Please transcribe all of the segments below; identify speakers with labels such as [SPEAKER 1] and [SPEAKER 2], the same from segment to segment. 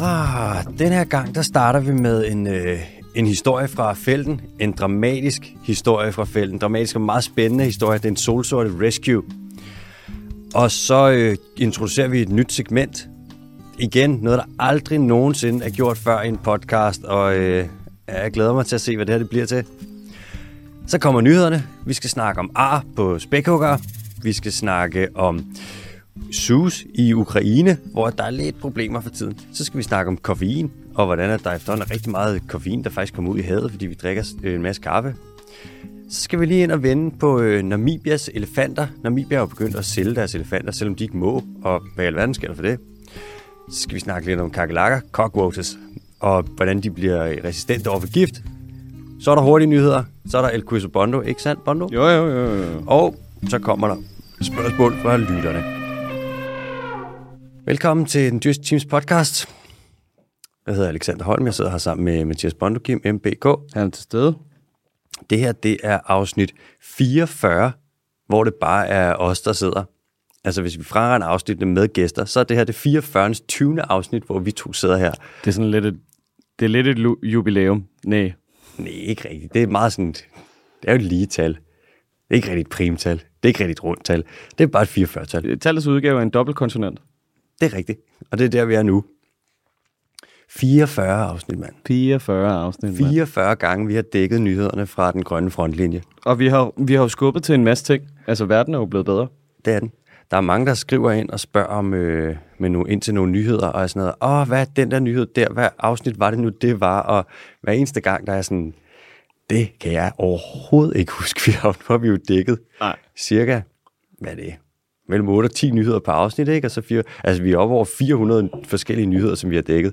[SPEAKER 1] Ah, den her gang, der starter vi med en, øh, en historie fra felten. En dramatisk historie fra felten. En dramatisk og meget spændende historie. Det er en solsorte rescue. Og så øh, introducerer vi et nyt segment. Igen, noget, der aldrig nogensinde er gjort før i en podcast. Og øh, jeg glæder mig til at se, hvad det her det bliver til. Så kommer nyhederne. Vi skal snakke om ar på spækhugger. Vi skal snakke om sus i Ukraine, hvor der er lidt problemer for tiden. Så skal vi snakke om koffein, og hvordan at der efterhånden er rigtig meget koffein, der faktisk kommer ud i havet, fordi vi drikker øh, en masse kaffe. Så skal vi lige ind og vende på øh, Namibias elefanter. Namibia har begyndt at sælge deres elefanter, selvom de ikke må, og hvad i alverden sker der for det? Så skal vi snakke lidt om kakelakker, cockroaches, og hvordan de bliver resistente over for gift. Så er der hurtige nyheder, så er der El Quizo Bondo, ikke sandt, Bondo?
[SPEAKER 2] Jo, jo, jo, jo.
[SPEAKER 1] Og så kommer der spørgsmål fra lytterne. Velkommen til den dyreste Teams podcast. Jeg hedder Alexander Holm, jeg sidder her sammen med Mathias Bondo, Kim, MBK.
[SPEAKER 2] Han er til stede.
[SPEAKER 1] Det her, det er afsnit 44, hvor det bare er os, der sidder. Altså hvis vi fraregner afsnittene med gæster, så er det her det 44. 20. afsnit, hvor vi to sidder her.
[SPEAKER 2] Det er sådan lidt et, det er lidt et jubilæum. Nej.
[SPEAKER 1] Nej, ikke rigtigt. Det er meget sådan, det er jo et lige tal. Det er ikke rigtigt et primtal. Det er ikke rigtigt et rundt tal. Det er bare et 44-tal.
[SPEAKER 2] Tallets udgave er en dobbeltkonsonant.
[SPEAKER 1] Det er rigtigt. Og det er der, vi er nu. 44 afsnit, mand.
[SPEAKER 2] 44 afsnit. mand.
[SPEAKER 1] 44 gange, vi har dækket nyhederne fra den grønne frontlinje.
[SPEAKER 2] Og vi har, vi har jo skubbet til en masse ting. Altså, verden er jo blevet bedre.
[SPEAKER 1] Det er den. Der er mange, der skriver ind og spørger om, øh, med no, ind til nogle nyheder, og er sådan noget, åh, hvad er den der nyhed der? Hvad afsnit var det nu, det var? Og hver eneste gang, der er sådan, det kan jeg overhovedet ikke huske. Vi har, nu har vi jo dækket
[SPEAKER 2] Nej.
[SPEAKER 1] cirka, hvad er det, mellem 8 og 10 nyheder per afsnit, ikke? Og så fire, altså, vi er oppe over 400 forskellige nyheder, som vi har dækket.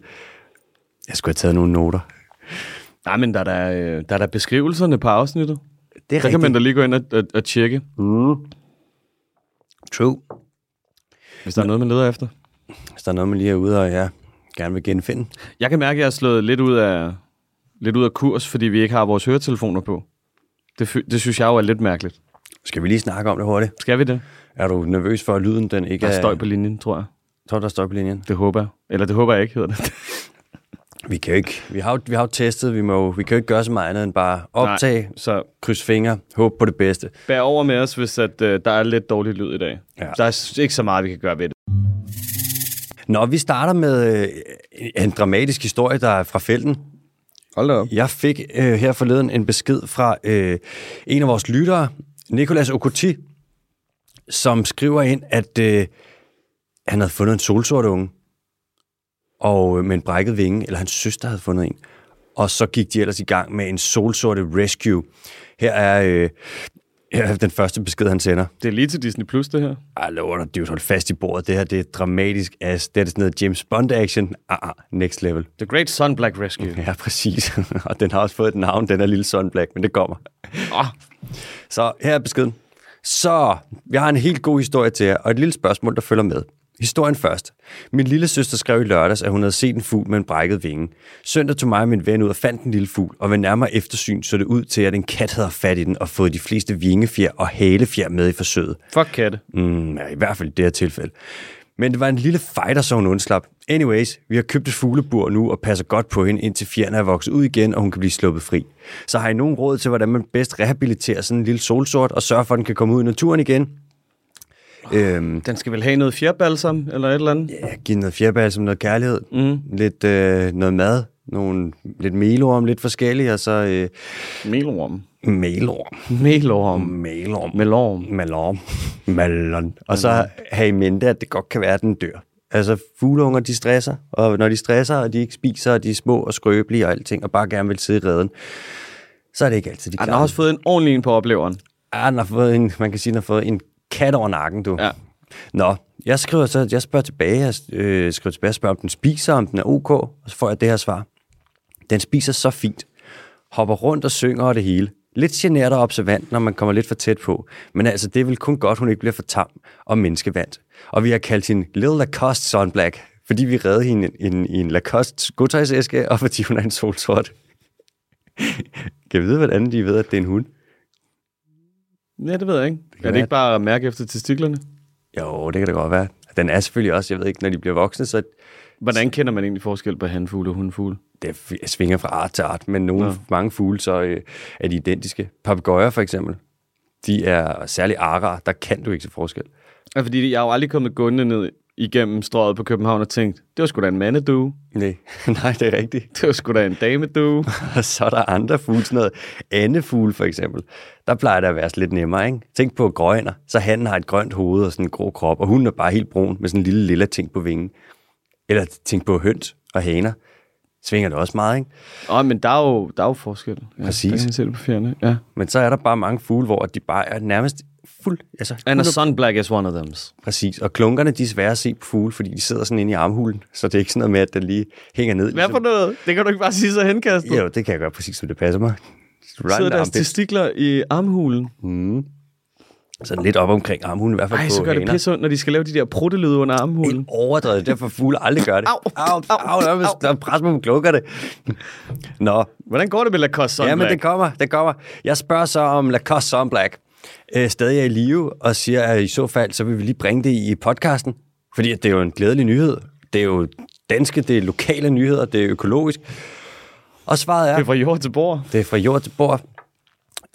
[SPEAKER 1] Jeg skulle have taget nogle noter.
[SPEAKER 2] Nej, men der er der, øh, der, er der beskrivelserne på afsnittet.
[SPEAKER 1] Det er
[SPEAKER 2] Der kan man da lige gå ind og, og, og tjekke,
[SPEAKER 1] Mm. True.
[SPEAKER 2] hvis der er noget, man leder efter.
[SPEAKER 1] Hvis der er noget, man lige er ude og ja, gerne vil genfinde.
[SPEAKER 2] Jeg kan mærke, at jeg er slået lidt ud af, lidt ud af kurs, fordi vi ikke har vores høretelefoner på. Det, det synes jeg jo er lidt mærkeligt.
[SPEAKER 1] Skal vi lige snakke om det hurtigt?
[SPEAKER 2] Skal vi det?
[SPEAKER 1] Er du nervøs for, at lyden den ikke
[SPEAKER 2] Der er støj på linjen, tror jeg.
[SPEAKER 1] Tror du, der er støj på linjen?
[SPEAKER 2] Det håber jeg. Eller det håber jeg ikke, hedder det.
[SPEAKER 1] Vi kan jo ikke. Vi har jo, vi har jo testet. Vi, må, vi kan jo ikke gøre så meget andet end bare optage, Nej.
[SPEAKER 2] Så
[SPEAKER 1] kryds fingre, håb på det bedste.
[SPEAKER 2] bær over med os, hvis at, øh, der er lidt dårlig lyd i dag.
[SPEAKER 1] Ja.
[SPEAKER 2] Der er ikke så meget, vi kan gøre ved det.
[SPEAKER 1] Når vi starter med øh, en dramatisk historie, der er fra felten.
[SPEAKER 2] Hold da op.
[SPEAKER 1] Jeg fik øh, her forleden en besked fra øh, en af vores lyttere, Nicolas Okoti, som skriver ind, at øh, han havde fundet en solsort unge, og øh, med en brækket vinge, eller hans søster havde fundet en. Og så gik de ellers i gang med en solsorte rescue. Her er, øh, her er den første besked, han sender.
[SPEAKER 2] Det er lige til Disney Plus, det her.
[SPEAKER 1] Ej, lover dig, dude, hold fast i bordet. Det her, det er dramatisk as. Det er sådan noget James Bond-action. Ah, ah, next level.
[SPEAKER 2] The Great Sun Black Rescue.
[SPEAKER 1] Ja, præcis. og den har også fået et navn, den er lille Sun Black, men det kommer.
[SPEAKER 2] Oh,
[SPEAKER 1] Så her er beskeden. Så, vi har en helt god historie til jer, og et lille spørgsmål, der følger med. Historien først. Min lille søster skrev i lørdags, at hun havde set en fugl med en brækket vinge. Søndag tog mig og min ven ud og fandt en lille fugl, og ved nærmere eftersyn så det ud til, at en kat havde fat i den og fået de fleste vingefjer og halefjer med i forsøget.
[SPEAKER 2] fuck katte.
[SPEAKER 1] Mm, ja, i hvert fald i det her tilfælde. Men det var en lille fighter, så hun undslap. Anyways, vi har købt et fuglebur nu og passer godt på hende, indtil fjerne er vokset ud igen, og hun kan blive sluppet fri. Så har I nogen råd til, hvordan man bedst rehabiliterer sådan en lille solsort og sørger for, at den kan komme ud i naturen igen? Øhm,
[SPEAKER 2] Den skal vel have noget fjerbalsam, eller et eller andet?
[SPEAKER 1] ja, give noget fjerbal som noget kærlighed,
[SPEAKER 2] Mm.
[SPEAKER 1] lidt øh, noget mad, nogle, lidt melorm, lidt forskellige, og så øh,
[SPEAKER 2] Melorm.
[SPEAKER 1] Melorm.
[SPEAKER 2] Melorm.
[SPEAKER 1] Melorm.
[SPEAKER 2] Melorm.
[SPEAKER 1] Malon. Malon. Og så have i mente, at det godt kan være, at den dør. Altså, fugleunger, de stresser, og når de stresser, og de ikke spiser, og de er små og skrøbelige og alting, og bare gerne vil sidde i redden, så er det ikke altid, de
[SPEAKER 2] Han
[SPEAKER 1] klarer
[SPEAKER 2] har også fået en ordentlig en på opleveren.
[SPEAKER 1] Ja, den har fået en, man kan sige, den har fået en kat over nakken, du.
[SPEAKER 2] Ja.
[SPEAKER 1] Nå, jeg skriver så, jeg spørger tilbage, jeg øh, skriver tilbage, jeg spørger, om den spiser, om den er ok, og så får jeg det her svar. Den spiser så fint, hopper rundt og synger og det hele. Lidt genert og observant, når man kommer lidt for tæt på. Men altså, det er vel kun godt, hun ikke bliver for tam og menneskevandt. Og vi har kaldt hende Little Lacoste Sun Black, fordi vi redde hende i en, en Lacoste godtøjsæske, og fordi hun er en solsort. kan vi vide, hvordan de ved, at det er en hund?
[SPEAKER 2] Ja, det ved jeg ikke. Det er det
[SPEAKER 1] være.
[SPEAKER 2] ikke bare at mærke efter testiklerne?
[SPEAKER 1] Jo, det kan det godt være. Den er selvfølgelig også, jeg ved ikke, når de bliver voksne, så
[SPEAKER 2] Hvordan kender man egentlig forskel på hanfugle og hundfugle?
[SPEAKER 1] det svinger fra art til art, men nogle,
[SPEAKER 2] Nå.
[SPEAKER 1] mange fugle, så øh, er de identiske. Papegøjer for eksempel, de er særlig arer, der kan du ikke se forskel.
[SPEAKER 2] Ja, fordi jeg har jo aldrig kommet gående ned igennem strøget på København og tænkt, det var sgu da en mandedue.
[SPEAKER 1] Nej, nej, det er rigtigt.
[SPEAKER 2] Det var sgu da en damedue.
[SPEAKER 1] Og så er der andre fugle, sådan noget andefugle for eksempel. Der plejer det at være lidt nemmere, ikke? Tænk på grønner. Så han har et grønt hoved og sådan en grå krop, og hun er bare helt brun med sådan en lille lille ting på vingen. Eller tænk på høns og haner. Svinger det også meget, ikke?
[SPEAKER 2] Åh, men der er jo, der er jo forskel. Ja,
[SPEAKER 1] Præcis.
[SPEAKER 2] Der kan på fjerne. Ja.
[SPEAKER 1] Men så er der bare mange fugle, hvor de bare er nærmest fuld... Altså,
[SPEAKER 2] And a sunblack is one of them.
[SPEAKER 1] Præcis. Og klunkerne, de er svære at se på fugle, fordi de sidder sådan inde i armhulen. Så det er ikke sådan noget med, at den lige hænger ned.
[SPEAKER 2] Hvad for noget? Det kan du ikke bare sige så henkastet.
[SPEAKER 1] Jo, det kan jeg gøre præcis, som det passer mig.
[SPEAKER 2] Sidder
[SPEAKER 1] Right
[SPEAKER 2] deres testikler i armhulen.
[SPEAKER 1] Sådan lidt op omkring armhulen, i hvert fald
[SPEAKER 2] Ej,
[SPEAKER 1] på
[SPEAKER 2] så gør det
[SPEAKER 1] haner.
[SPEAKER 2] pisse ondt, når de skal lave de der pruttelyde under armhulen.
[SPEAKER 1] Helt overdrevet, derfor fugle aldrig gør det.
[SPEAKER 2] Au,
[SPEAKER 1] au,
[SPEAKER 2] au,
[SPEAKER 1] au, er, der er pres på klukker det. Nå,
[SPEAKER 2] Hvordan går det med Lacoste Sunblack?
[SPEAKER 1] ja, men det kommer, det kommer. Jeg spørger så om Lacoste Sunblack øh, stadig er i live, og siger, at i så fald, så vil vi lige bringe det i podcasten. Fordi det er jo en glædelig nyhed. Det er jo danske, det er lokale nyheder, det er økologisk. Og svaret er...
[SPEAKER 2] Det er fra jord til bord.
[SPEAKER 1] Det er fra jord til bord.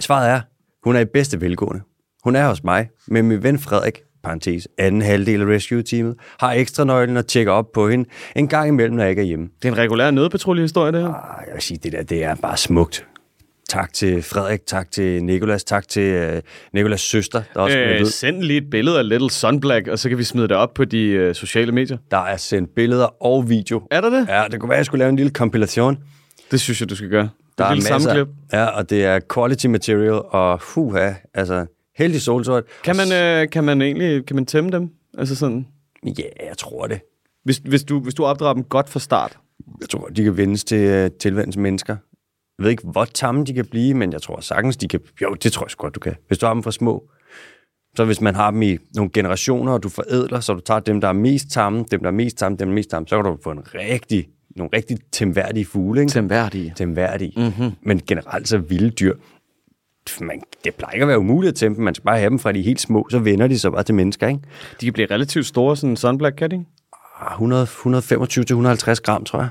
[SPEAKER 1] Svaret er, hun er i bedste velgående. Hun er hos mig, men min ven Frederik, parentes, anden halvdel af rescue-teamet, har ekstra nøglen og tjekker op på hende en gang imellem, når jeg ikke er hjemme.
[SPEAKER 2] Det er en regulær nødpatruljehistorie, det her.
[SPEAKER 1] Ah, Jeg vil sige, det der, det er bare smukt. Tak til Frederik, tak til Nikolas, tak til uh, Nikolas søster, der også øh,
[SPEAKER 2] Øh, send lige et billede af Little Sunblack, og så kan vi smide det op på de øh, sociale medier.
[SPEAKER 1] Der er sendt billeder og video.
[SPEAKER 2] Er der det?
[SPEAKER 1] Ja, det kunne være, at jeg skulle lave en lille kompilation.
[SPEAKER 2] Det synes jeg, du skal gøre.
[SPEAKER 1] Der
[SPEAKER 2] er
[SPEAKER 1] er masser.
[SPEAKER 2] sammenklip.
[SPEAKER 1] Ja, og det er quality material, og huha, altså heldig solsort.
[SPEAKER 2] Kan man, øh, kan man egentlig kan man tæmme dem? Altså sådan,
[SPEAKER 1] Ja, jeg tror det.
[SPEAKER 2] hvis, hvis, du, hvis du opdrager dem godt fra start.
[SPEAKER 1] Jeg tror, de kan vendes til uh, tilvendens mennesker. Jeg ved ikke, hvor tamme de kan blive, men jeg tror sagtens, de kan... Jo, det tror jeg godt, du kan. Hvis du har dem fra små. Så hvis man har dem i nogle generationer, og du forædler, så du tager dem, der er mest tamme, dem, der er mest tamme, dem, der er mest tamme, så kan du få en rigtig, nogle rigtig temværdige fugle, ikke?
[SPEAKER 2] Temværdige.
[SPEAKER 1] Temværdige. Mm-hmm. Men generelt så vilde dyr. Man, det plejer ikke at være umuligt at dem. Man skal bare have dem fra de helt små, så vender de sig bare til mennesker, ikke?
[SPEAKER 2] De kan blive relativt store, sådan en Sunblack, kan de ikke?
[SPEAKER 1] Ah, 100 125-150 gram, tror jeg.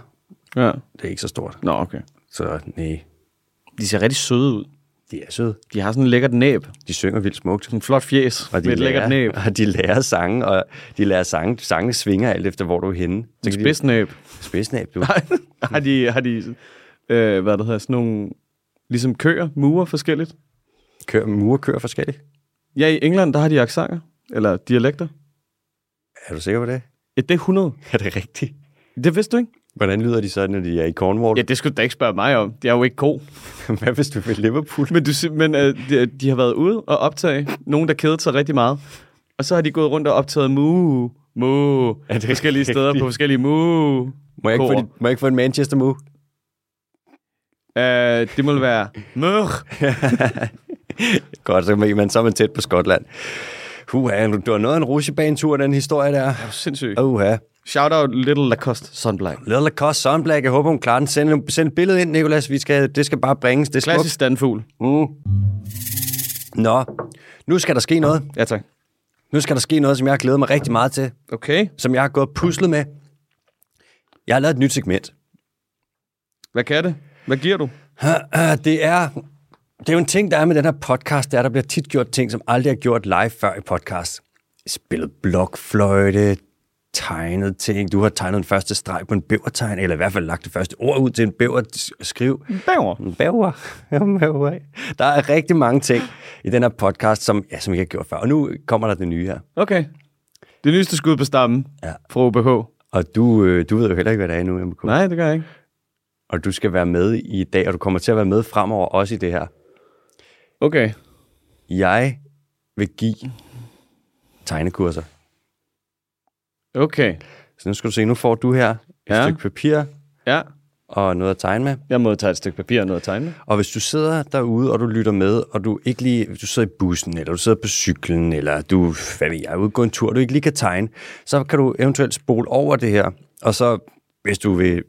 [SPEAKER 2] Ja.
[SPEAKER 1] Det er ikke så stort.
[SPEAKER 2] Nå, okay.
[SPEAKER 1] Så nej,
[SPEAKER 2] De ser rigtig søde ud.
[SPEAKER 1] de er søde.
[SPEAKER 2] De har sådan en lækkert næb.
[SPEAKER 1] De synger vildt smukt.
[SPEAKER 2] Sådan en flot fjes
[SPEAKER 1] Og
[SPEAKER 2] med
[SPEAKER 1] de,
[SPEAKER 2] et lækkert næb.
[SPEAKER 1] og de lærer sange, og de lærer sange. Sangene svinger alt efter, hvor du er henne.
[SPEAKER 2] En spidsnæb.
[SPEAKER 1] Spidsnæb, du.
[SPEAKER 2] har de, har de øh, hvad der hedder, sådan nogle, ligesom køer, murer forskelligt?
[SPEAKER 1] Kører, mure kører forskelligt.
[SPEAKER 2] Ja, i England, der har de aksanger, eller dialekter.
[SPEAKER 1] Er du sikker på det?
[SPEAKER 2] Ja, det er 100.
[SPEAKER 1] Er det rigtigt?
[SPEAKER 2] Det vidste du ikke?
[SPEAKER 1] Hvordan lyder de så, når de er i Cornwall?
[SPEAKER 2] Ja, det skulle du da ikke spørge mig om. Det er jo ikke ko.
[SPEAKER 1] Hvad hvis du vil Liverpool?
[SPEAKER 2] Men, du, men øh, de, de har været ude og optage nogen, der kedede sig rigtig meget. Og så har de gået rundt og optaget mu, mu,
[SPEAKER 1] Er det
[SPEAKER 2] forskellige steder
[SPEAKER 1] rigtigt?
[SPEAKER 2] på forskellige mu.
[SPEAKER 1] Må jeg, ikke få, dit, må jeg ikke få en Manchester Moo?
[SPEAKER 2] Øh, det må være mør.
[SPEAKER 1] Godt, så er man, så er man tæt på Skotland. Huha, du, har noget af en rutsjebanetur, den historie der.
[SPEAKER 2] Sindssygt.
[SPEAKER 1] Uha.
[SPEAKER 2] Shout out Little Lacoste Sunblack.
[SPEAKER 1] Little Lacoste Sunblack, jeg håber, hun klarer den. Send, send et billede ind, Nicolas. Vi skal, det skal bare bringes. Det er.
[SPEAKER 2] Klassisk standfugl.
[SPEAKER 1] Mm. Nå, nu skal der ske noget.
[SPEAKER 2] Ja, tak.
[SPEAKER 1] Nu skal der ske noget, som jeg har glædet mig rigtig meget til.
[SPEAKER 2] Okay.
[SPEAKER 1] Som jeg har gået puslet med. Jeg har lavet et nyt segment.
[SPEAKER 2] Hvad kan det? Hvad giver du?
[SPEAKER 1] Det er, det er jo en ting, der er med den her podcast, det er, der bliver tit gjort ting, som aldrig er gjort live før i podcast. Spillet blokfløjte, tegnet ting. Du har tegnet den første streg på en bævertegn, eller i hvert fald lagt det første ord ud til en bæver skriv.
[SPEAKER 2] Bæver.
[SPEAKER 1] En bæver. En. Der er rigtig mange ting i den her podcast, som, ja, som jeg ikke har gjort før. Og nu kommer der det nye her.
[SPEAKER 2] Okay. Det nyeste skud på stammen
[SPEAKER 1] Ja.
[SPEAKER 2] fra OBH.
[SPEAKER 1] Og du, øh, du ved jo heller ikke, hvad det er endnu, MK.
[SPEAKER 2] Nej, det gør jeg ikke.
[SPEAKER 1] Og du skal være med i dag, og du kommer til at være med fremover også i det her.
[SPEAKER 2] Okay.
[SPEAKER 1] Jeg vil give tegnekurser.
[SPEAKER 2] Okay.
[SPEAKER 1] Så nu skal du se, nu får du her et
[SPEAKER 2] Ja.
[SPEAKER 1] stykke papir
[SPEAKER 2] Ja.
[SPEAKER 1] og noget at tegne med.
[SPEAKER 2] Jeg må tage et stykke papir og noget at tegne. med.
[SPEAKER 1] Og hvis du sidder derude, og du lytter med, og du ikke lige, hvis du sidder i bussen, eller du sidder på cyklen, eller du, hvad ved jeg, er ude gå en tur, og du ikke lige kan tegne, så kan du eventuelt spole over det her. Og så, hvis du vil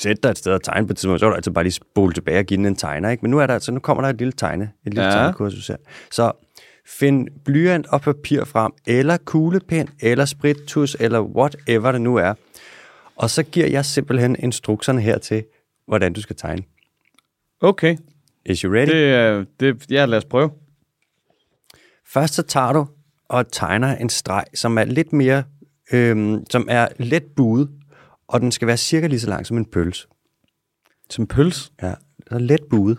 [SPEAKER 1] sætte dig et sted og tegne på et tidspunkt, så kan du altid bare lige spole tilbage og give den en tegner, ikke? Men nu er der altså, nu kommer der et lille tegne, et lille
[SPEAKER 2] ja.
[SPEAKER 1] tegnekursus her. Så Find blyant og papir frem, eller kuglepen, eller sprittus, eller whatever det nu er. Og så giver jeg simpelthen instrukserne her til, hvordan du skal tegne.
[SPEAKER 2] Okay.
[SPEAKER 1] Is you ready?
[SPEAKER 2] Det, er- det, ja, lad os prøve.
[SPEAKER 1] Først så tager du og tegner en streg, som er lidt mere, øhm, som er let buet, og den skal være cirka lige så lang som en pølse.
[SPEAKER 2] Som pøls.
[SPEAKER 1] Ja, så let buet.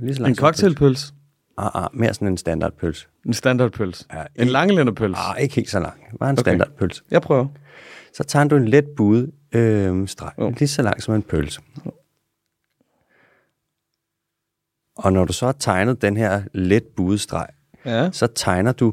[SPEAKER 1] Lige så lang
[SPEAKER 2] En
[SPEAKER 1] som pølse.
[SPEAKER 2] cocktailpøls.
[SPEAKER 1] Ah, ah, mere sådan en standardpøls.
[SPEAKER 2] En standardpøls.
[SPEAKER 1] Ja,
[SPEAKER 2] En
[SPEAKER 1] i-
[SPEAKER 2] langlænderpøls.
[SPEAKER 1] Ah, ikke helt så lang. Bare en
[SPEAKER 2] Okay.
[SPEAKER 1] okay. standardpøls.
[SPEAKER 2] Jeg prøver.
[SPEAKER 1] Så tager du en let buet øhm, streg, oh. lige så lang som en pølse. Og når du så har tegnet den her let buede streg,
[SPEAKER 2] Ja.
[SPEAKER 1] så tegner du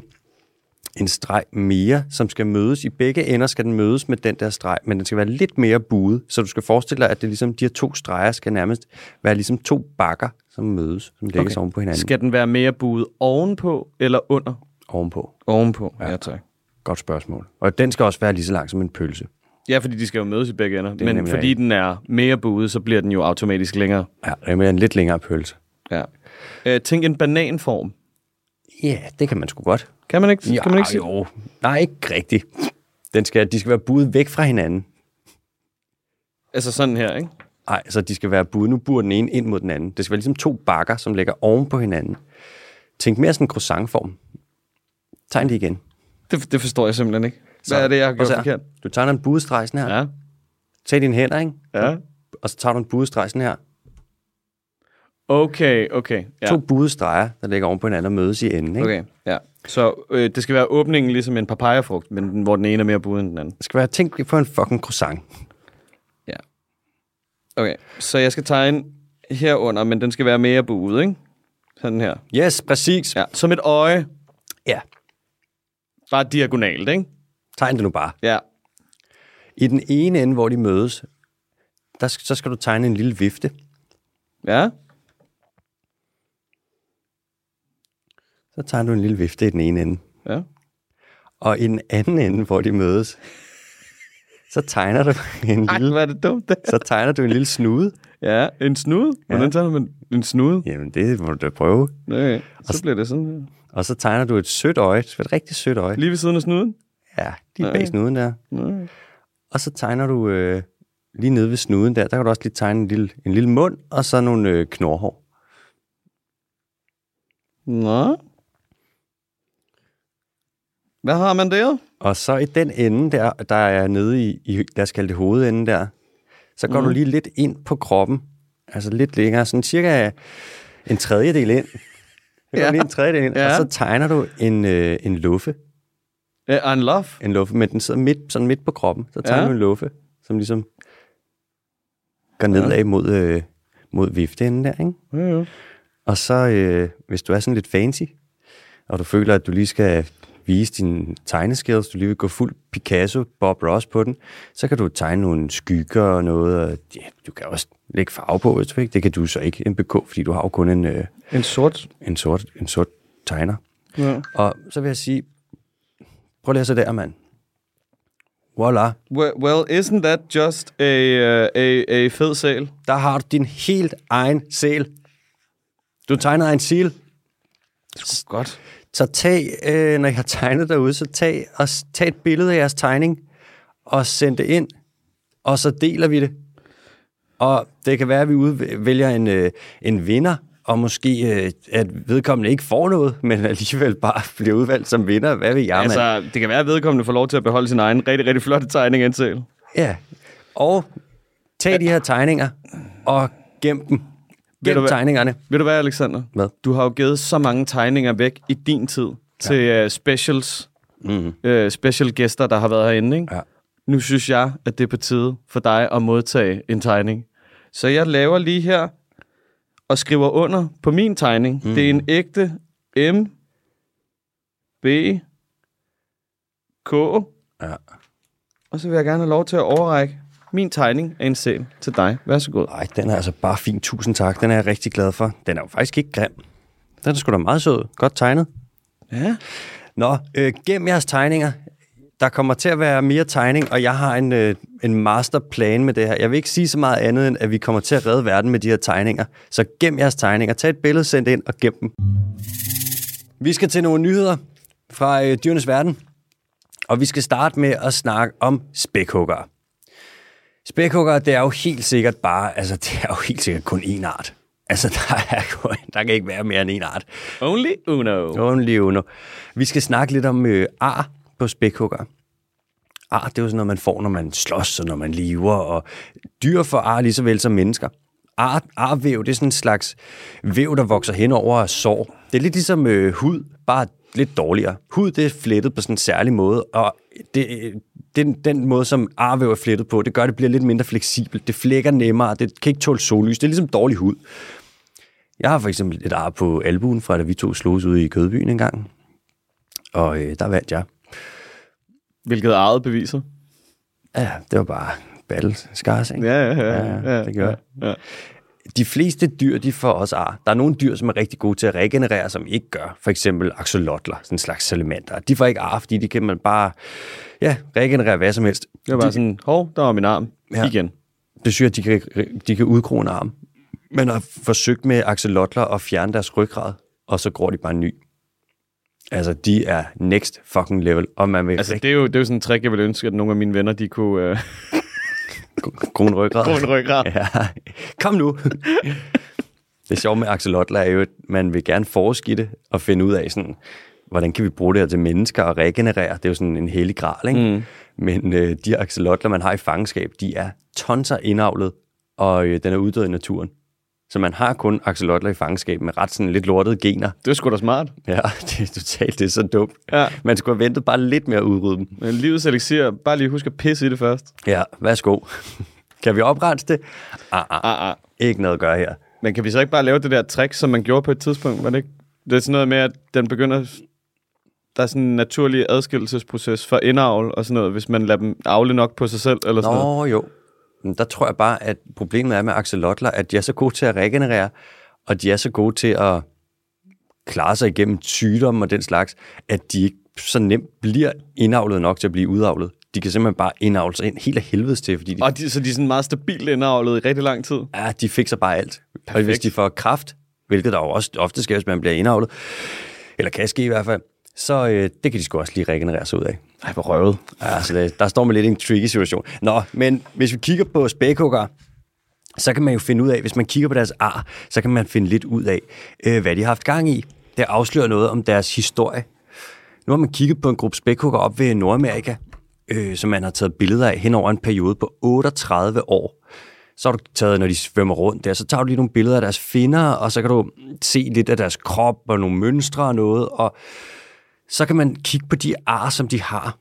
[SPEAKER 1] en streg mere, som skal mødes. I begge ender skal den mødes med den der streg, men den skal være lidt mere buet, så du skal forestille dig, at det ligesom, de her to streger skal nærmest være ligesom to bakker, som mødes, som lægges okay. oven på hinanden.
[SPEAKER 2] Skal den være mere buet ovenpå eller under?
[SPEAKER 1] Ovenpå.
[SPEAKER 2] Ovenpå, ja, ja tak.
[SPEAKER 1] Godt spørgsmål. Og den skal også være lige så lang som en pølse.
[SPEAKER 2] Ja, fordi de skal jo mødes i begge ender. Men fordi
[SPEAKER 1] rigtigt.
[SPEAKER 2] den er mere buet, så bliver den jo automatisk længere.
[SPEAKER 1] Ja, det er en lidt længere pølse.
[SPEAKER 2] Ja. Øh, tænk en bananform.
[SPEAKER 1] Ja, det kan man sgu godt.
[SPEAKER 2] Kan man ikke, kan man ikke sige?
[SPEAKER 1] jo. Nej, ikke rigtigt. Den skal, de skal være buet væk fra hinanden.
[SPEAKER 2] Altså sådan her, ikke?
[SPEAKER 1] Nej, så de skal være buet. Nu buer den ene ind mod den anden. Det skal være ligesom to bakker, som ligger oven på hinanden. Tænk mere sådan en croissantform. Tegn det igen.
[SPEAKER 2] Det, det forstår jeg simpelthen ikke. Hvad
[SPEAKER 1] Så,
[SPEAKER 2] er det, jeg har gjort
[SPEAKER 1] her.
[SPEAKER 2] forkert?
[SPEAKER 1] Du tegner en buestreg sådan her. Ja.
[SPEAKER 2] Ja.
[SPEAKER 1] Tag dine hænder, ikke?
[SPEAKER 2] Ja.
[SPEAKER 1] Og så tager du en buestreg sådan her.
[SPEAKER 2] Okay, okay.
[SPEAKER 1] Ja. To buestreger, der ligger oven på hinanden og mødes i enden. Ikke? Okay.
[SPEAKER 2] Ja. Så øh, det skal være åbningen ligesom en papayafrugt, men hvor den ene er mere buet end den anden.
[SPEAKER 1] Det skal være, tænk på en fucking croissant.
[SPEAKER 2] Ja. Okay, så jeg skal tegne herunder, men den skal være mere buet, ikke? Sådan her.
[SPEAKER 1] Yes, præcis.
[SPEAKER 2] Ja, som et øje.
[SPEAKER 1] ja.
[SPEAKER 2] Bare diagonalt, ikke?
[SPEAKER 1] Tegn det nu bare.
[SPEAKER 2] Ja.
[SPEAKER 1] I den ene ende, hvor de mødes, der, så skal du tegne en lille vifte.
[SPEAKER 2] Ja.
[SPEAKER 1] Så tegner du en lille vifte i den ene ende.
[SPEAKER 2] Ja.
[SPEAKER 1] Og i den anden ende, hvor de mødes, så tegner du en
[SPEAKER 2] Ej,
[SPEAKER 1] lille,
[SPEAKER 2] hvor er det dumt, det.
[SPEAKER 1] så tegner du en lille snude.
[SPEAKER 2] Ja, en snude. Hvordan tager man en snude?
[SPEAKER 1] Jamen, det må du da prøve.
[SPEAKER 2] Okay, så bliver det sådan her.
[SPEAKER 1] Og så tegner du et sødt øje, et rigtig sødt øje.
[SPEAKER 2] Lige ved siden af snuden?
[SPEAKER 1] Ja, lige bag snuden der.
[SPEAKER 2] Okay.
[SPEAKER 1] Og så tegner du øh, lige nede ved snuden der, der kan du også lige tegne en lille, en lille mund, og så nogle øh, knorhår.
[SPEAKER 2] Nå. Hvad har man der?
[SPEAKER 1] Og så i den ende der, der er nede i, i lad os kalde det hovedenden der, så går mm. du lige lidt ind på kroppen, altså lidt længere, sådan cirka en tredjedel ind. Så går
[SPEAKER 2] Ja.
[SPEAKER 1] lige en tredjedel ind,
[SPEAKER 2] Ja.
[SPEAKER 1] og så tegner du en, øh, en luffe,
[SPEAKER 2] Ja, en love.
[SPEAKER 1] en luffe, men den sidder midt, sådan midt på kroppen. Så tegner
[SPEAKER 2] ja.
[SPEAKER 1] du en luffe, som ligesom går nedad ja. mod, øh, mod vifteenden der, ikke?
[SPEAKER 2] Ja, ja.
[SPEAKER 1] Og så, øh, hvis du er sådan lidt fancy, og du føler, at du lige skal vise dine tegneskills, du lige vil gå fuld Picasso, Bob Ross på den, så kan du tegne nogle skygger og noget, og ja, du kan også lægge farve på, hvis du ikke. Det kan du så ikke, en BK, fordi du har jo kun en, øh,
[SPEAKER 2] En sort.
[SPEAKER 1] en, sort, en sort tegner.
[SPEAKER 2] Ja.
[SPEAKER 1] Og så vil jeg sige, prøv lige at se der, mand. Voila.
[SPEAKER 2] Well, well, isn't that just a, uh, a, a fed sal?
[SPEAKER 1] Der har du din helt egen sæl. Du tegner en sil.
[SPEAKER 2] Godt.
[SPEAKER 1] Så tag, øh, når jeg har tegnet derude, så tag, og tag et billede af jeres tegning, og send det ind, og så deler vi det. Og det kan være, at vi udvælger en, øh, en vinder, og måske øh, at vedkommende ikke får noget, men alligevel bare bliver udvalgt som vinder. Hvad ved jeg, altså,
[SPEAKER 2] Altså, det kan være, at vedkommende får lov til at beholde sin egen rigtig, rigtig flotte tegning sal.
[SPEAKER 1] Ja. Og tag de her tegninger, og gem dem. Gem
[SPEAKER 2] hvad?
[SPEAKER 1] tegningerne.
[SPEAKER 2] Ved du hvad, Alexander?
[SPEAKER 1] Hvad?
[SPEAKER 2] Du har jo givet så mange tegninger væk i din tid til uh, specials,
[SPEAKER 1] Mm.
[SPEAKER 2] uh, special gæster, der har været herinde. Ikke?
[SPEAKER 1] Ja.
[SPEAKER 2] Nu synes jeg, at det er på tide for dig at modtage en tegning. Så jeg laver lige her og skriver under på min tegning. Mm. Det er en ægte M, B, K,
[SPEAKER 1] Ja.
[SPEAKER 2] og så vil jeg gerne have lov til at overrække min tegning af en sæl til dig. Vær så god.
[SPEAKER 1] Ej, den er altså bare fin. Tusind tak. Den er jeg rigtig glad for. Den er jo faktisk ikke grim. Den er sgu da meget sød. Godt tegnet.
[SPEAKER 2] Ja.
[SPEAKER 1] Nå, øh, gem jeres tegninger. Der kommer til at være mere tegning, og jeg har en, øh, en masterplan med det her. Jeg vil ikke sige så meget andet, end at vi kommer til at redde verden med de her tegninger. Så gem jeres tegninger. Tag et billede, send det ind og gem dem. Vi skal til nogle nyheder fra øh, dyrenes verden. Og vi skal starte med at snakke om spækhugger. Spækhugger, det er jo helt sikkert bare, altså det er jo helt sikkert kun én art. Altså, der, er, der kan ikke være mere end en art.
[SPEAKER 2] Only uno.
[SPEAKER 1] Only uno. Vi skal snakke lidt om øh, ar på spækhugger. Ar, det er jo sådan noget, man får, når man slås og når man lever, og dyr får ar lige så vel som mennesker. Ar, arvæv, det er sådan en slags væv, der vokser hen over sår. Det er lidt ligesom øh, hud, bare lidt dårligere. Hud, det er flettet på sådan en særlig måde, og det, den, den måde, som arvæv er flettet på, det gør, at det bliver lidt mindre fleksibelt. Det flækker nemmere, det kan ikke tåle sollys. Det er ligesom dårlig hud. Jeg har for eksempel et ar på albuen, fra da vi to slogs ude i Kødbyen en gang. Og øh, der vandt jeg.
[SPEAKER 2] Hvilket eget beviser.
[SPEAKER 1] Ja, det var bare battle scars, ikke?
[SPEAKER 2] Ja, ja, ja.
[SPEAKER 1] Ja,
[SPEAKER 2] ja
[SPEAKER 1] det gør
[SPEAKER 2] ja, ja.
[SPEAKER 1] De fleste dyr, de får også ar. Der er nogle dyr, som er rigtig gode til at regenerere, som ikke gør. For eksempel axolotler, sådan en slags salamander. De får ikke ar, fordi de kan man bare ja, regenerere hvad som helst.
[SPEAKER 2] Det var bare sådan, hov, der var min arm.
[SPEAKER 1] Ja.
[SPEAKER 2] Igen.
[SPEAKER 1] Det synes jeg, de kan, de kan udgro en arm. Man har forsøgt med axolotler at fjerne deres ryggrad, og så gror de bare en ny. Altså, de er next fucking level, og man vil
[SPEAKER 2] Altså, det er, jo, det er jo sådan en trick, jeg ville ønske, at nogle af mine venner, de kunne øh,
[SPEAKER 1] gro en ryggrad.
[SPEAKER 2] en ryggrad.
[SPEAKER 1] Ja, kom nu. det sjove med axolotler er jo, at man vil gerne forske i det og finde ud af, sådan, hvordan kan vi bruge det her til mennesker og regenerere. Det er jo sådan en hellig gral, ikke? Mm. Men øh, de axolotler, man har i fangenskab, de er tonser indavlet, og øh, den er uddød i naturen. Så man har kun axolotler i fangenskab med ret sådan lidt lortede gener.
[SPEAKER 2] Det er sgu da smart.
[SPEAKER 1] Ja, det er totalt, det er så dumt.
[SPEAKER 2] Ja.
[SPEAKER 1] Man skulle have ventet bare lidt med at udrydde dem.
[SPEAKER 2] Men livets elixir, bare lige husk at pisse i det først.
[SPEAKER 1] Ja, værsgo. kan vi oprense det? Ah, ah,
[SPEAKER 2] Ah, ah.
[SPEAKER 1] ikke noget at gøre her.
[SPEAKER 2] Men kan vi så ikke bare lave det der trick, som man gjorde på et tidspunkt? Var det, ikke? det er sådan noget med, at den begynder... Der er sådan en naturlig adskillelsesproces for indavl og sådan noget, hvis man lader dem avle nok på sig selv eller sådan noget.
[SPEAKER 1] Nå jo, Men der tror jeg bare, at problemet er med axolotler, at de er så gode til at regenerere, og de er så gode til at klare sig igennem sygdomme og den slags, at de ikke så nemt bliver indavlet nok til at blive udavlet. De kan simpelthen bare indavle sig ind helt af helvedes til, fordi de,
[SPEAKER 2] Og de, så de er sådan meget stabilt indavlet i rigtig lang tid.
[SPEAKER 1] ja, de fikser bare alt. Perfekt. Og hvis de får kraft, hvilket der jo også ofte sker, hvis man bliver indavlet, eller kan ske i hvert fald, så øh, det kan de sgu også lige regenerere sig ud af.
[SPEAKER 2] Ej, hvor røvet.
[SPEAKER 1] Ja, så det, der står man lidt i en tricky situation. Nå, men hvis vi kigger på spækhugger, så kan man jo finde ud af, hvis man kigger på deres ar, så kan man finde lidt ud af, øh, hvad de har haft gang i. Det afslører noget om deres historie. Nu har man kigget på en gruppe spækhugger op ved Nordamerika, øh, som man har taget billeder af hen over en periode på 38 år. Så har du taget, når de svømmer rundt der, så tager du lige nogle billeder af deres finner, og så kan du se lidt af deres krop og nogle mønstre og noget, og så kan man kigge på de ar, som de har,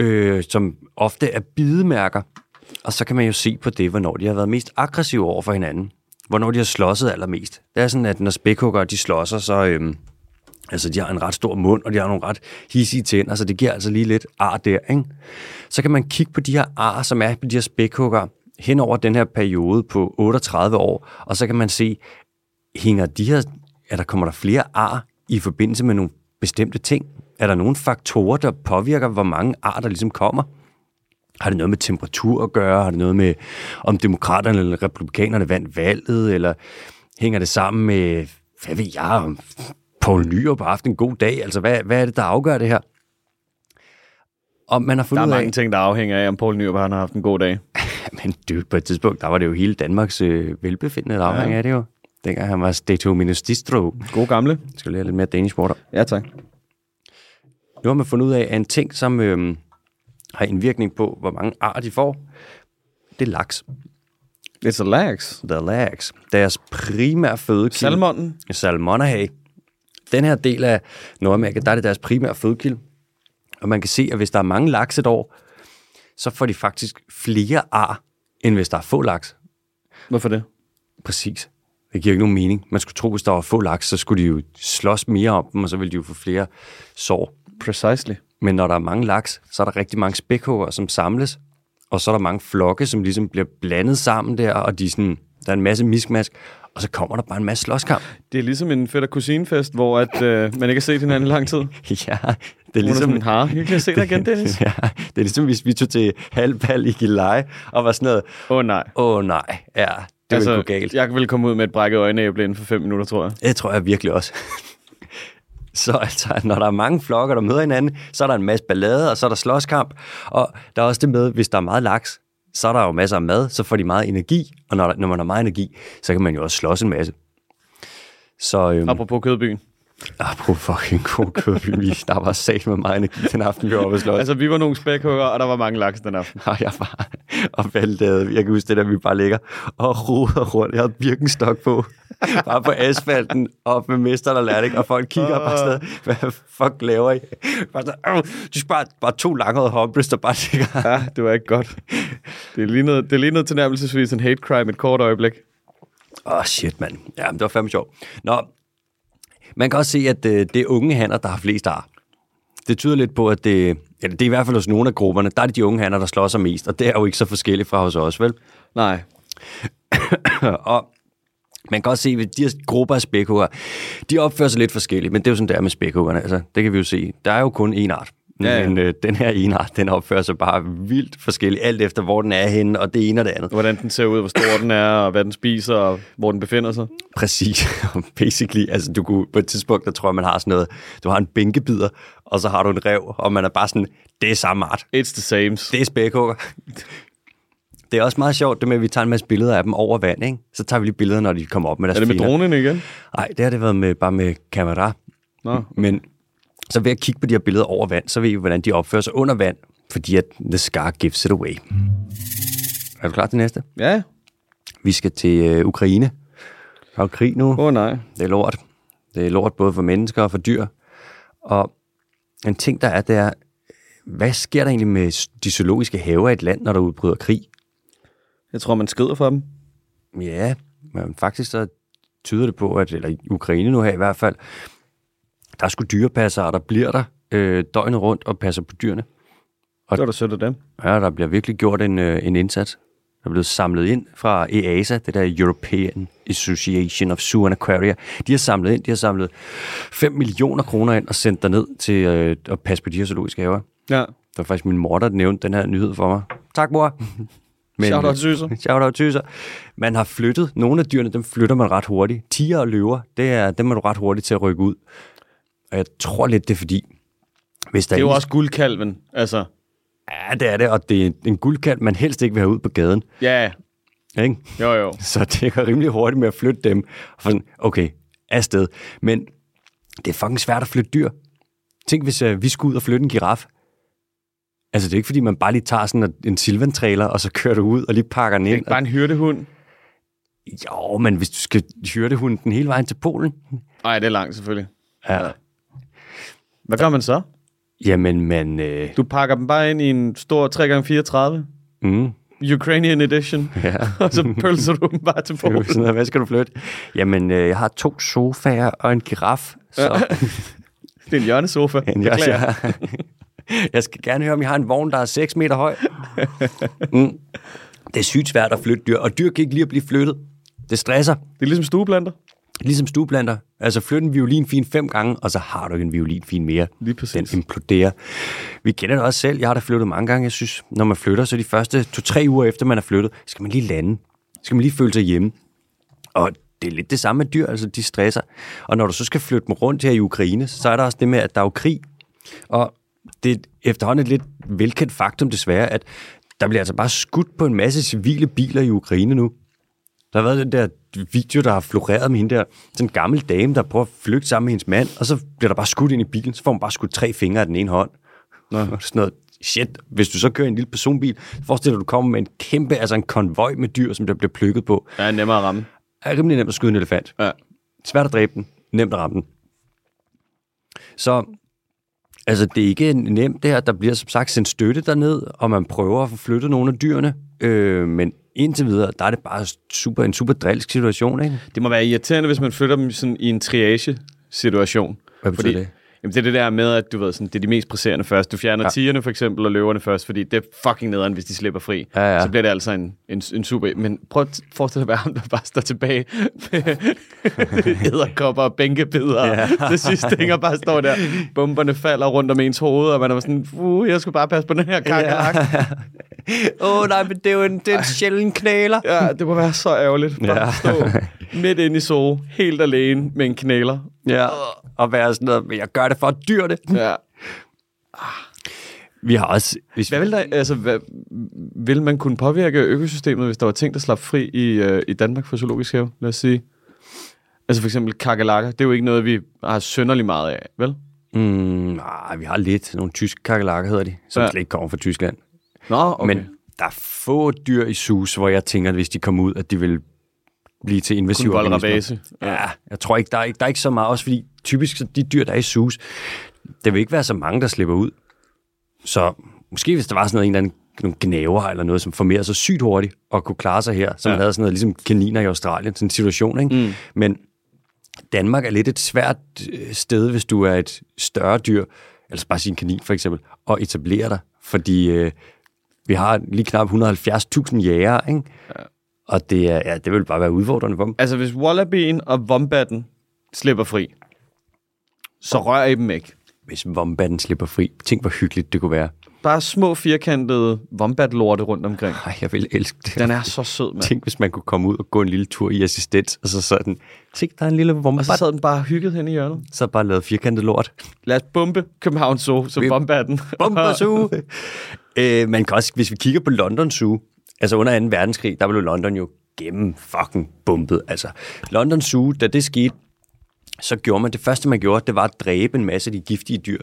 [SPEAKER 1] øh, som ofte er bidemærker. Og så kan man jo se på det, hvornår de har været mest aggressive over for hinanden. Hvornår de har slåsset allermest. Det er sådan, at når spækhugger de slåsser, så... Øh, altså, de har en ret stor mund, og de har nogle ret hissige tænder, så det giver altså lige lidt ar der, ikke? Så kan man kigge på de her ar, som er på de her spækhugger, hen over den her periode på 38 år, og så kan man se, hænger de her, er der kommer der flere ar i forbindelse med nogle bestemte ting? Er der nogle faktorer, der påvirker, hvor mange ar, der ligesom kommer? Har det noget med temperatur at gøre? Har det noget med, om demokraterne eller republikanerne vandt valget? Eller hænger det sammen med, hvad ved jeg, om Poul Nyrup har haft en god dag? Altså, hvad, hvad er det, der afgør det her? Og man har
[SPEAKER 2] Der
[SPEAKER 1] fundet
[SPEAKER 2] er
[SPEAKER 1] ud af...
[SPEAKER 2] mange ting, der afhænger af, om Poul Nyrup har haft en god dag.
[SPEAKER 1] Men det, på et tidspunkt, der var det jo hele Danmarks øh, velbefindende, der afhængig af det jo. Dengang han var Stato Ministro.
[SPEAKER 2] God gamle.
[SPEAKER 1] Jeg skal lære lidt mere danish water.
[SPEAKER 2] Ja, tak.
[SPEAKER 1] Nu har man fundet ud af, at en ting, som øh, har indvirkning på, hvor mange ar de får, det er laks.
[SPEAKER 2] It's a lax.
[SPEAKER 1] The laks. Deres primære fødekilde.
[SPEAKER 2] Salmonen.
[SPEAKER 1] Salmonahage. Den her del af Nordamerika, der er det deres primære fødekilde. Og man kan se, at hvis der er mange laks et år, så får de faktisk flere ar, end hvis der er få laks.
[SPEAKER 2] Hvorfor det?
[SPEAKER 1] Præcis. Det giver ikke nogen mening. Man skulle tro, hvis der var få laks, så skulle de jo slås mere om dem, og så ville de jo få flere sår.
[SPEAKER 2] Precisely.
[SPEAKER 1] Men når der er mange laks, så er der rigtig mange spækhugger, som samles, og så er der mange flokke, som ligesom bliver blandet sammen der, og de er sådan, der er en masse miskmask, og så kommer der bare en masse slåskamp.
[SPEAKER 2] Det er ligesom en fætter kusinefest, hvor at, øh, man ikke har set hinanden i lang tid.
[SPEAKER 1] ja, det er
[SPEAKER 2] Ligesom...
[SPEAKER 1] ligesom...
[SPEAKER 2] Sådan, har. Hyggeligt at se dig igen, Dennis.
[SPEAKER 1] ja, det er ligesom, hvis vi tog til halvbal i Gilleleje, og var sådan noget,
[SPEAKER 2] Åh oh, nej.
[SPEAKER 1] åh oh, nej, ja, det altså, ville gå galt.
[SPEAKER 2] Jeg vil komme ud med et brækket øjenæble inden for fem minutter, tror jeg.
[SPEAKER 1] Det tror jeg virkelig også. Så altså, når der er mange flokker, der møder hinanden, så er der en masse ballade, og så er der slåskamp. Og der er også det med, hvis der er meget laks, så er der jo masser af mad, så får de meget energi. Og når, der, når man har meget energi, så kan man jo også slås en masse. Så, øhm,
[SPEAKER 2] Apropos kødbyen.
[SPEAKER 1] Apropos fucking god kødby, vi- der var sat med meget energi den aften, vi var oppe slås.
[SPEAKER 2] Altså, vi var nogle spækhugger, og der var mange laks den aften.
[SPEAKER 1] Og jeg var og væltede. Jeg kan huske det der, vi bare ligger og roder rundt. Jeg havde Birkenstock på. Bare på asfalten, op med mester og lærling, og folk kigger bare sådan, hvad fuck laver I? Bare sådan, "Åh, de er bare, bare to langhårede hombres, der bare ligger.
[SPEAKER 2] Ja, det var ikke godt. Det lignede, det lignede tilnærmelsesvis en hate crime et kort øjeblik.
[SPEAKER 1] Åh, oh, shit, mand. Ja, men det var fandme sjovt. Nå, man kan også se, at øh, det er unge hanner, der har flest ar. Det tyder lidt på, at det, ja, det er i hvert fald hos nogle af grupperne, der er det de unge hanner, der slår sig mest, og det er jo ikke så forskelligt fra hos os, vel?
[SPEAKER 2] Nej.
[SPEAKER 1] og man kan også se, at de her grupper af spækhugger, de opfører sig lidt forskelligt, men det er jo sådan, det er med spækhuggerne. Altså, det kan vi jo se. Der er jo kun én art.
[SPEAKER 2] Ja.
[SPEAKER 1] Men øh, den her ene art, den opfører sig bare vildt forskelligt, alt efter hvor den er henne, og det ene og det andet.
[SPEAKER 2] Hvordan den ser ud, hvor stor den er, og hvad den spiser, og hvor den befinder sig.
[SPEAKER 1] Præcis. Basically, altså du kunne, på et tidspunkt, der tror jeg, man har sådan noget, du har en bænkebider, og så har du en rev, og man er bare sådan, det er samme art.
[SPEAKER 2] It's the same.
[SPEAKER 1] Det er spækhugger. Det er også meget sjovt, det med, at vi tager en masse billeder af dem over vand, ikke? Så tager vi lige billeder, når de kommer op med deres
[SPEAKER 2] Er det med
[SPEAKER 1] fingre.
[SPEAKER 2] dronen igen?
[SPEAKER 1] Nej, det har det været med, bare med kamera.
[SPEAKER 2] Nå.
[SPEAKER 1] Men så ved at kigge på de her billeder over vand, så ved vi, hvordan de opfører sig under vand, fordi at the scar gives it away. Er du klar til næste?
[SPEAKER 2] Ja.
[SPEAKER 1] Vi skal til øh, Ukraine. Der er krig nu.
[SPEAKER 2] Åh oh, nej.
[SPEAKER 1] Det er lort. Det er lort både for mennesker og for dyr. Og en ting, der er, det er, hvad sker der egentlig med de zoologiske haver i et land, når der udbryder krig?
[SPEAKER 2] Jeg tror, man skrider for dem.
[SPEAKER 1] Ja, men faktisk så tyder det på, at, eller i Ukraine nu her i hvert fald, der er sgu dyrepassere, der bliver der øh, døgnet rundt og passer på dyrene.
[SPEAKER 2] Det var da sødt af dem.
[SPEAKER 1] Ja, der bliver virkelig gjort en, øh, en indsats. Der er blevet samlet ind fra EASA, det der European Association of Zoo and Aquaria. De har samlet ind, de har samlet 5 millioner kroner ind og sendt ned til øh, at passe på de her zoologiske haver.
[SPEAKER 2] Ja.
[SPEAKER 1] Det var faktisk min mor, der nævnte den her nyhed for mig. Tak, mor. Men,
[SPEAKER 2] Shout out Syser.
[SPEAKER 1] Shout out Tyser. Man har flyttet, nogle af dyrene, dem flytter man ret hurtigt. Tiger og løver, det er, dem er du ret hurtigt til at rykke ud. Og jeg tror lidt, det er fordi, hvis der
[SPEAKER 2] Det er jo
[SPEAKER 1] en-
[SPEAKER 2] også guldkalven. Altså,
[SPEAKER 1] Ja, det er det, og det er en guldkald, man helst ikke vil have ud på gaden.
[SPEAKER 2] ja.
[SPEAKER 1] Ikke?
[SPEAKER 2] Jo, jo.
[SPEAKER 1] Så det går rimelig hurtigt med at flytte dem. Og sådan, okay, afsted. Men det er fucking svært at flytte dyr. Tænk, hvis uh, vi skulle ud og flytte en giraf. Altså, det er ikke, fordi man bare lige tager sådan en silvantrailer, og så kører du ud og lige pakker den
[SPEAKER 2] Det er
[SPEAKER 1] ind.
[SPEAKER 2] ikke bare en hyrdehund.
[SPEAKER 1] Jo, men hvis du skal hyrde hunden den hele vejen til Polen.
[SPEAKER 2] Nej, det er langt selvfølgelig.
[SPEAKER 1] Ja.
[SPEAKER 2] Hvad gør man så?
[SPEAKER 1] Jamen, man... Øh,
[SPEAKER 2] Du pakker dem bare ind i en stor 3x34.
[SPEAKER 1] mm,
[SPEAKER 2] Ukrainian edition.
[SPEAKER 1] ja.
[SPEAKER 2] og så pølser du dem bare til
[SPEAKER 1] Det jo
[SPEAKER 2] Polen.
[SPEAKER 1] sådan noget, Hvad skal du flytte? Jamen, øh, jeg har to sofaer og en giraf. Så
[SPEAKER 2] Det er en hjørnesofa.
[SPEAKER 1] En, jeg,
[SPEAKER 2] Beklager.
[SPEAKER 1] jeg, jeg skal gerne høre, om I har en vogn, der er 6 meter høj. Mm. Det er sygt svært at flytte dyr, og dyr kan ikke lige at blive flyttet. Det stresser,
[SPEAKER 2] Det er ligesom stueplanter.
[SPEAKER 1] Ligesom stueplanter. Altså flyt en violinfin fem gange, og så har du ikke en violinfin mere.
[SPEAKER 2] Lige præcis.
[SPEAKER 1] Den imploderer. Vi kender det også selv. Jeg har da flyttet mange gange. Jeg synes, når man flytter, så de første to-tre uger efter man er flyttet, skal man lige lande. Skal man lige føle sig hjemme. Og det er lidt det samme med dyr, altså de stresser. Og når du så skal flytte dem rundt her i Ukraine, så er der også det med, at der er jo krig. Og det er efterhånden et lidt velkendt faktum desværre, at der bliver altså bare skudt på en masse civile biler i Ukraine nu. Der har været den der video, der har floreret med hende der, sådan en gammel dame, der prøver at flygte sammen med hendes mand, og så bliver der bare skudt ind i bilen, så får hun bare skudt tre fingre af den ene hånd. Nå. Sådan noget, shit, hvis du så kører en lille personbil, forestil dig, at du kommer med en kæmpe, altså en konvoj med dyr, som der bliver plukket på.
[SPEAKER 2] Ja, nemmere at ramme.
[SPEAKER 1] Er rimelig nemt at skyde en elefant.
[SPEAKER 2] Ja.
[SPEAKER 1] Svært at dræbe den, nemt at ramme den. Så altså, det er ikke nemt det her. Der bliver som sagt sendt støtte derned, og man prøver at få flyttet nogle af dyrene. Øh, men indtil videre, der er det bare super, en super drilsk situation, ikke?
[SPEAKER 2] Det må være irriterende, hvis man flytter dem sådan i en triage-situation.
[SPEAKER 1] Hvad betyder det?
[SPEAKER 2] Jamen, det er det der med, at du ved, sådan, det er de mest presserende først. Du fjerner
[SPEAKER 1] Ja.
[SPEAKER 2] ja. tigerne for eksempel, og løverne først, fordi det er fucking nederen, hvis de slipper fri.
[SPEAKER 1] Ja, ja.
[SPEAKER 2] Så bliver det altså en, en, en super... Men prøv at forestille dig være ham, der bare står tilbage med æderkopper og bænkebidder.
[SPEAKER 1] Ja.
[SPEAKER 2] Ja. Det sidste ting, og bare står der. Bomberne falder rundt om ens hoved, og man er sådan, uh, jeg skulle bare passe på den her kakelak. Ja.
[SPEAKER 1] Åh oh, nej, men det er jo en, det er en sjælden knæler.
[SPEAKER 2] ja, det må være så ærgerligt. Bare
[SPEAKER 1] Ja.
[SPEAKER 2] ja. stå Midt inde i zoo, helt alene med en knæler.
[SPEAKER 1] Ja, og være sådan noget, men jeg gør det for at dyr det.
[SPEAKER 2] Ja.
[SPEAKER 1] Vi har også... Hvis
[SPEAKER 2] Hvad vil, der, altså, hvad, vil man kunne påvirke økosystemet, hvis der var ting, der slap fri i, øh, i Danmark for zoologisk have? Lad os sige. Altså for eksempel kakalakker. Det er jo ikke noget, vi har sønderlig meget af, vel?
[SPEAKER 1] Mm, nej, vi har lidt. Nogle tyske kakelakker hedder de, som
[SPEAKER 2] Ja.
[SPEAKER 1] slet ikke kommer fra Tyskland.
[SPEAKER 2] Nå, okay.
[SPEAKER 1] Okay. Men der er få dyr i sus, hvor jeg tænker, at hvis de kom ud, at de vil blive til invasive
[SPEAKER 2] Kun
[SPEAKER 1] organismer. Ja, jeg tror ikke der, er ikke, der er ikke så meget, også fordi typisk de dyr, der er i sus, det vil ikke være så mange, der slipper ud. Så måske hvis der var sådan noget, en eller anden nogle gnæver eller noget, som formerer sig sygt hurtigt og kunne klare sig her, som Ja. havde sådan noget, ligesom kaniner i Australien, sådan en situation, ikke? Mm. Men Danmark er lidt et svært øh, sted, hvis du er et større dyr, altså bare sige en kanin for eksempel, og etablere dig, fordi øh, vi har lige knap 170.000 jæger, ikke? Ja. Og det, er, ja, det vil bare være udfordrende for dem.
[SPEAKER 2] Altså hvis Wallabien og Wombatten slipper fri, så rører I dem ikke.
[SPEAKER 1] Hvis vombatten slipper fri. Tænk, hvor hyggeligt det kunne være.
[SPEAKER 2] Bare små firkantede wombat-lorte rundt omkring.
[SPEAKER 1] Ej, jeg vil elske det.
[SPEAKER 2] Den er så sød, mand.
[SPEAKER 1] Tænk, hvis man kunne komme ud og gå en lille tur i assistent, og så sådan, tænk, der er en lille
[SPEAKER 2] Og så sad den bare hygget hen i hjørnet.
[SPEAKER 1] så bare lavet firkantet lort.
[SPEAKER 2] Lad os bombe København Zoo som Wombatten.
[SPEAKER 1] Bomber Zoo! øh, man kan også, hvis vi kigger på London Zoo, altså under 2. verdenskrig, der blev London jo gennem fucking bumpet. Altså, London Zoo, da det skete, så gjorde man, det første man gjorde, det var at dræbe en masse af de giftige dyr.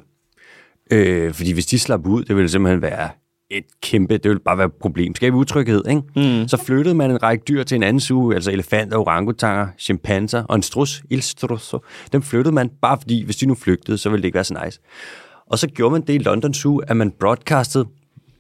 [SPEAKER 1] Øh, fordi hvis de slap ud, det ville simpelthen være et kæmpe, det ville bare være et problem. Skabe utryghed, ikke? Mm. Så flyttede man en række dyr til en anden zoo, altså elefanter, orangutanger, chimpanser og en strus, il strusso. Dem flyttede man, bare fordi, hvis de nu flygtede, så ville det ikke være så nice. Og så gjorde man det i London Zoo, at man broadcastede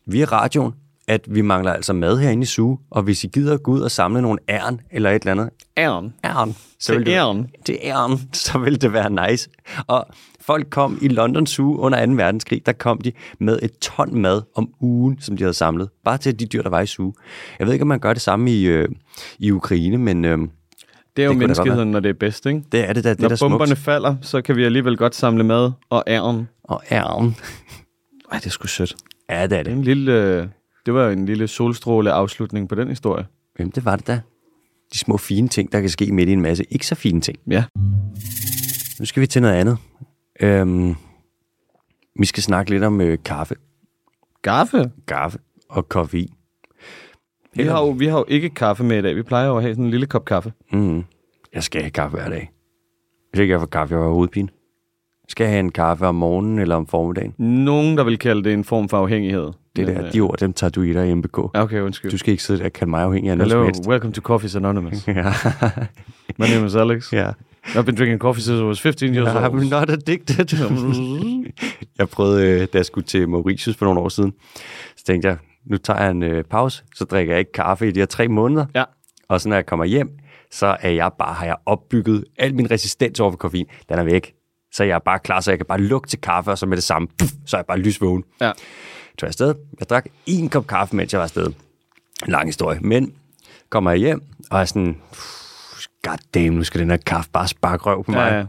[SPEAKER 1] via radioen, at vi mangler altså mad herinde i Zoo, og hvis I gider gå ud og samle nogle ærn eller et eller andet,
[SPEAKER 2] Ærn.
[SPEAKER 1] ærn, så
[SPEAKER 2] Til ærn.
[SPEAKER 1] til ærn, så vil det være nice. Og folk kom i London Zoo under 2. verdenskrig, der kom de med et ton mad om ugen, som de havde samlet. Bare til de dyr, der var i Zoo. Jeg ved ikke, om man gør det samme i, øh, i Ukraine, men øh,
[SPEAKER 2] Det er jo
[SPEAKER 1] Det
[SPEAKER 2] menneskeheden, når det er bedst, ikke?
[SPEAKER 1] det er det, der, det
[SPEAKER 2] Når
[SPEAKER 1] der
[SPEAKER 2] bomberne
[SPEAKER 1] smukt.
[SPEAKER 2] falder, så kan vi alligevel godt samle mad og ærn.
[SPEAKER 1] Og ærn.
[SPEAKER 2] Ej, det er sgu sødt.
[SPEAKER 1] Ja, det er
[SPEAKER 2] Det, er
[SPEAKER 1] det.
[SPEAKER 2] en lille, øh, det var en lille solstråle afslutning på den historie.
[SPEAKER 1] Hvem det var det da? De små fine ting, der kan ske midt i en masse ikke så fine ting.
[SPEAKER 2] Ja.
[SPEAKER 1] Nu skal vi til noget andet. Øhm, vi skal snakke lidt om øh, kaffe.
[SPEAKER 2] Gaffe.
[SPEAKER 1] Kaffe og koffein.
[SPEAKER 2] Vi har, jo, vi har jo ikke kaffe med i dag. Vi plejer jo at have sådan en lille kop kaffe.
[SPEAKER 1] Mm. Jeg skal have kaffe hver dag. Hvis ikke jeg får kaffe, jeg har hovedpine. Skal jeg have en kaffe om morgenen eller om formiddagen?
[SPEAKER 2] Nogen, der vil kalde det en form for afhængighed.
[SPEAKER 1] Det
[SPEAKER 2] Men,
[SPEAKER 1] der,
[SPEAKER 2] øh,
[SPEAKER 1] de ord, dem tager du i dig i MBK.
[SPEAKER 2] Okay, undskyld.
[SPEAKER 1] Du skal ikke sidde der og kalde mig afhængig af noget
[SPEAKER 2] Hello,
[SPEAKER 1] helst.
[SPEAKER 2] welcome to Coffees Anonymous.
[SPEAKER 1] Ja.
[SPEAKER 2] My name is Alex.
[SPEAKER 1] ja.
[SPEAKER 2] I've been drinking coffee since I was 15 years
[SPEAKER 1] I'm
[SPEAKER 2] old.
[SPEAKER 1] not addicted. jeg prøvede, øh, da jeg skulle til Mauritius for nogle år siden, så tænkte jeg, nu tager jeg en øh, pause, så drikker jeg ikke kaffe i de her tre måneder.
[SPEAKER 2] Ja.
[SPEAKER 1] Og så når jeg kommer hjem, så er jeg bare, har jeg opbygget al min resistens over for koffein. Den er væk. Så jeg er bare klar, så jeg kan bare lugte til kaffe, og så med det samme, puff, så er jeg bare lysvågen.
[SPEAKER 2] Ja.
[SPEAKER 1] Tog jeg afsted. Jeg drak en kop kaffe, mens jeg var afsted. Lang historie. Men kommer jeg hjem, og er sådan, god damn, nu skal den her kaffe bare sparke røv på mig.
[SPEAKER 2] Ja, ja.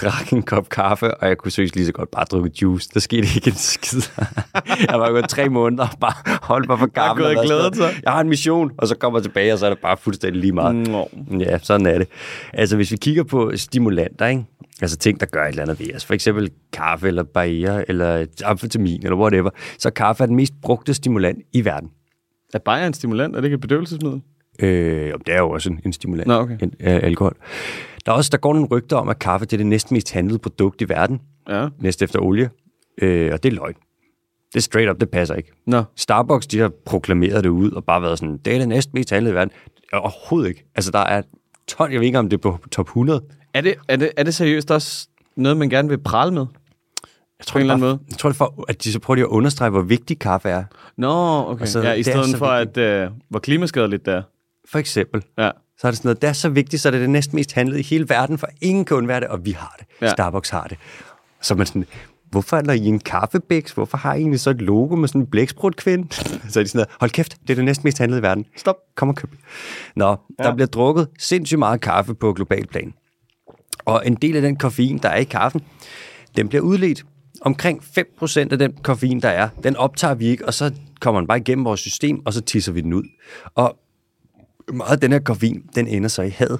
[SPEAKER 1] Drak en kop kaffe, og jeg kunne seriøst lige så godt bare drukke juice. Der skete ikke en skid. jeg var gået tre måneder og bare holdt mig for kaffe.
[SPEAKER 2] gået og glædet sig.
[SPEAKER 1] Jeg har en mission, og så kommer jeg tilbage, og så er det bare fuldstændig lige meget.
[SPEAKER 2] Nå.
[SPEAKER 1] Ja, sådan er det. Altså, hvis vi kigger på stimulanter, ikke? altså ting, der gør et eller andet ved os, for eksempel kaffe eller barriere eller amfetamin eller whatever, så kaffe er den mest brugte stimulant i verden.
[SPEAKER 2] Er bajer en stimulant? Er det ikke et bedøvelsesmiddel?
[SPEAKER 1] Øh, det er jo også en, en stimulant.
[SPEAKER 2] Nå, okay.
[SPEAKER 1] en, øh, alkohol. Der, er også, der går nogle rygter om, at kaffe det er det næsten mest handlede produkt i verden,
[SPEAKER 2] Ja.
[SPEAKER 1] næst efter olie, øh, og det er løgn. Det er straight up, det passer ikke.
[SPEAKER 2] Nå.
[SPEAKER 1] Starbucks, de har proklameret det ud og bare været sådan, det er det næsten mest handlede i verden. Overhovedet ikke. Altså, der er ton, jeg ved ikke, om det er på top 100.
[SPEAKER 2] Er det, er, det, er det seriøst også noget, man gerne vil prale med?
[SPEAKER 1] Jeg
[SPEAKER 2] På en eller anden måde?
[SPEAKER 1] Jeg tror, det for, at de så prøver de at understrege, hvor vigtig kaffe er.
[SPEAKER 2] Nå, okay.
[SPEAKER 1] Altså,
[SPEAKER 2] Altså, ja, i
[SPEAKER 1] det
[SPEAKER 2] stedet
[SPEAKER 1] så
[SPEAKER 2] for, at øh, hvor klimaskadeligt det er.
[SPEAKER 1] For eksempel.
[SPEAKER 2] Ja.
[SPEAKER 1] Så er det sådan noget, det er så vigtigt, så er det det næsten mest handlede i hele verden, for ingen kan undvære det, og vi har det.
[SPEAKER 2] Ja.
[SPEAKER 1] Starbucks har det. Så man sådan, hvorfor er der i en kaffebæks? Hvorfor har I egentlig så et logo med sådan en blæksprut kvinde? så er de sådan noget, hold kæft, det er det næsten mest handlede i verden. Stop, kom og køb. Nå, ja. der bliver drukket sindssygt meget kaffe på global plan. Og en del af den koffein, der er i kaffen, den bliver udledt. Omkring 5% af den koffein, der er, den optager vi ikke, og så kommer den bare igennem vores system, og så tisser vi den ud. Og meget af den her koffein, den ender så i had.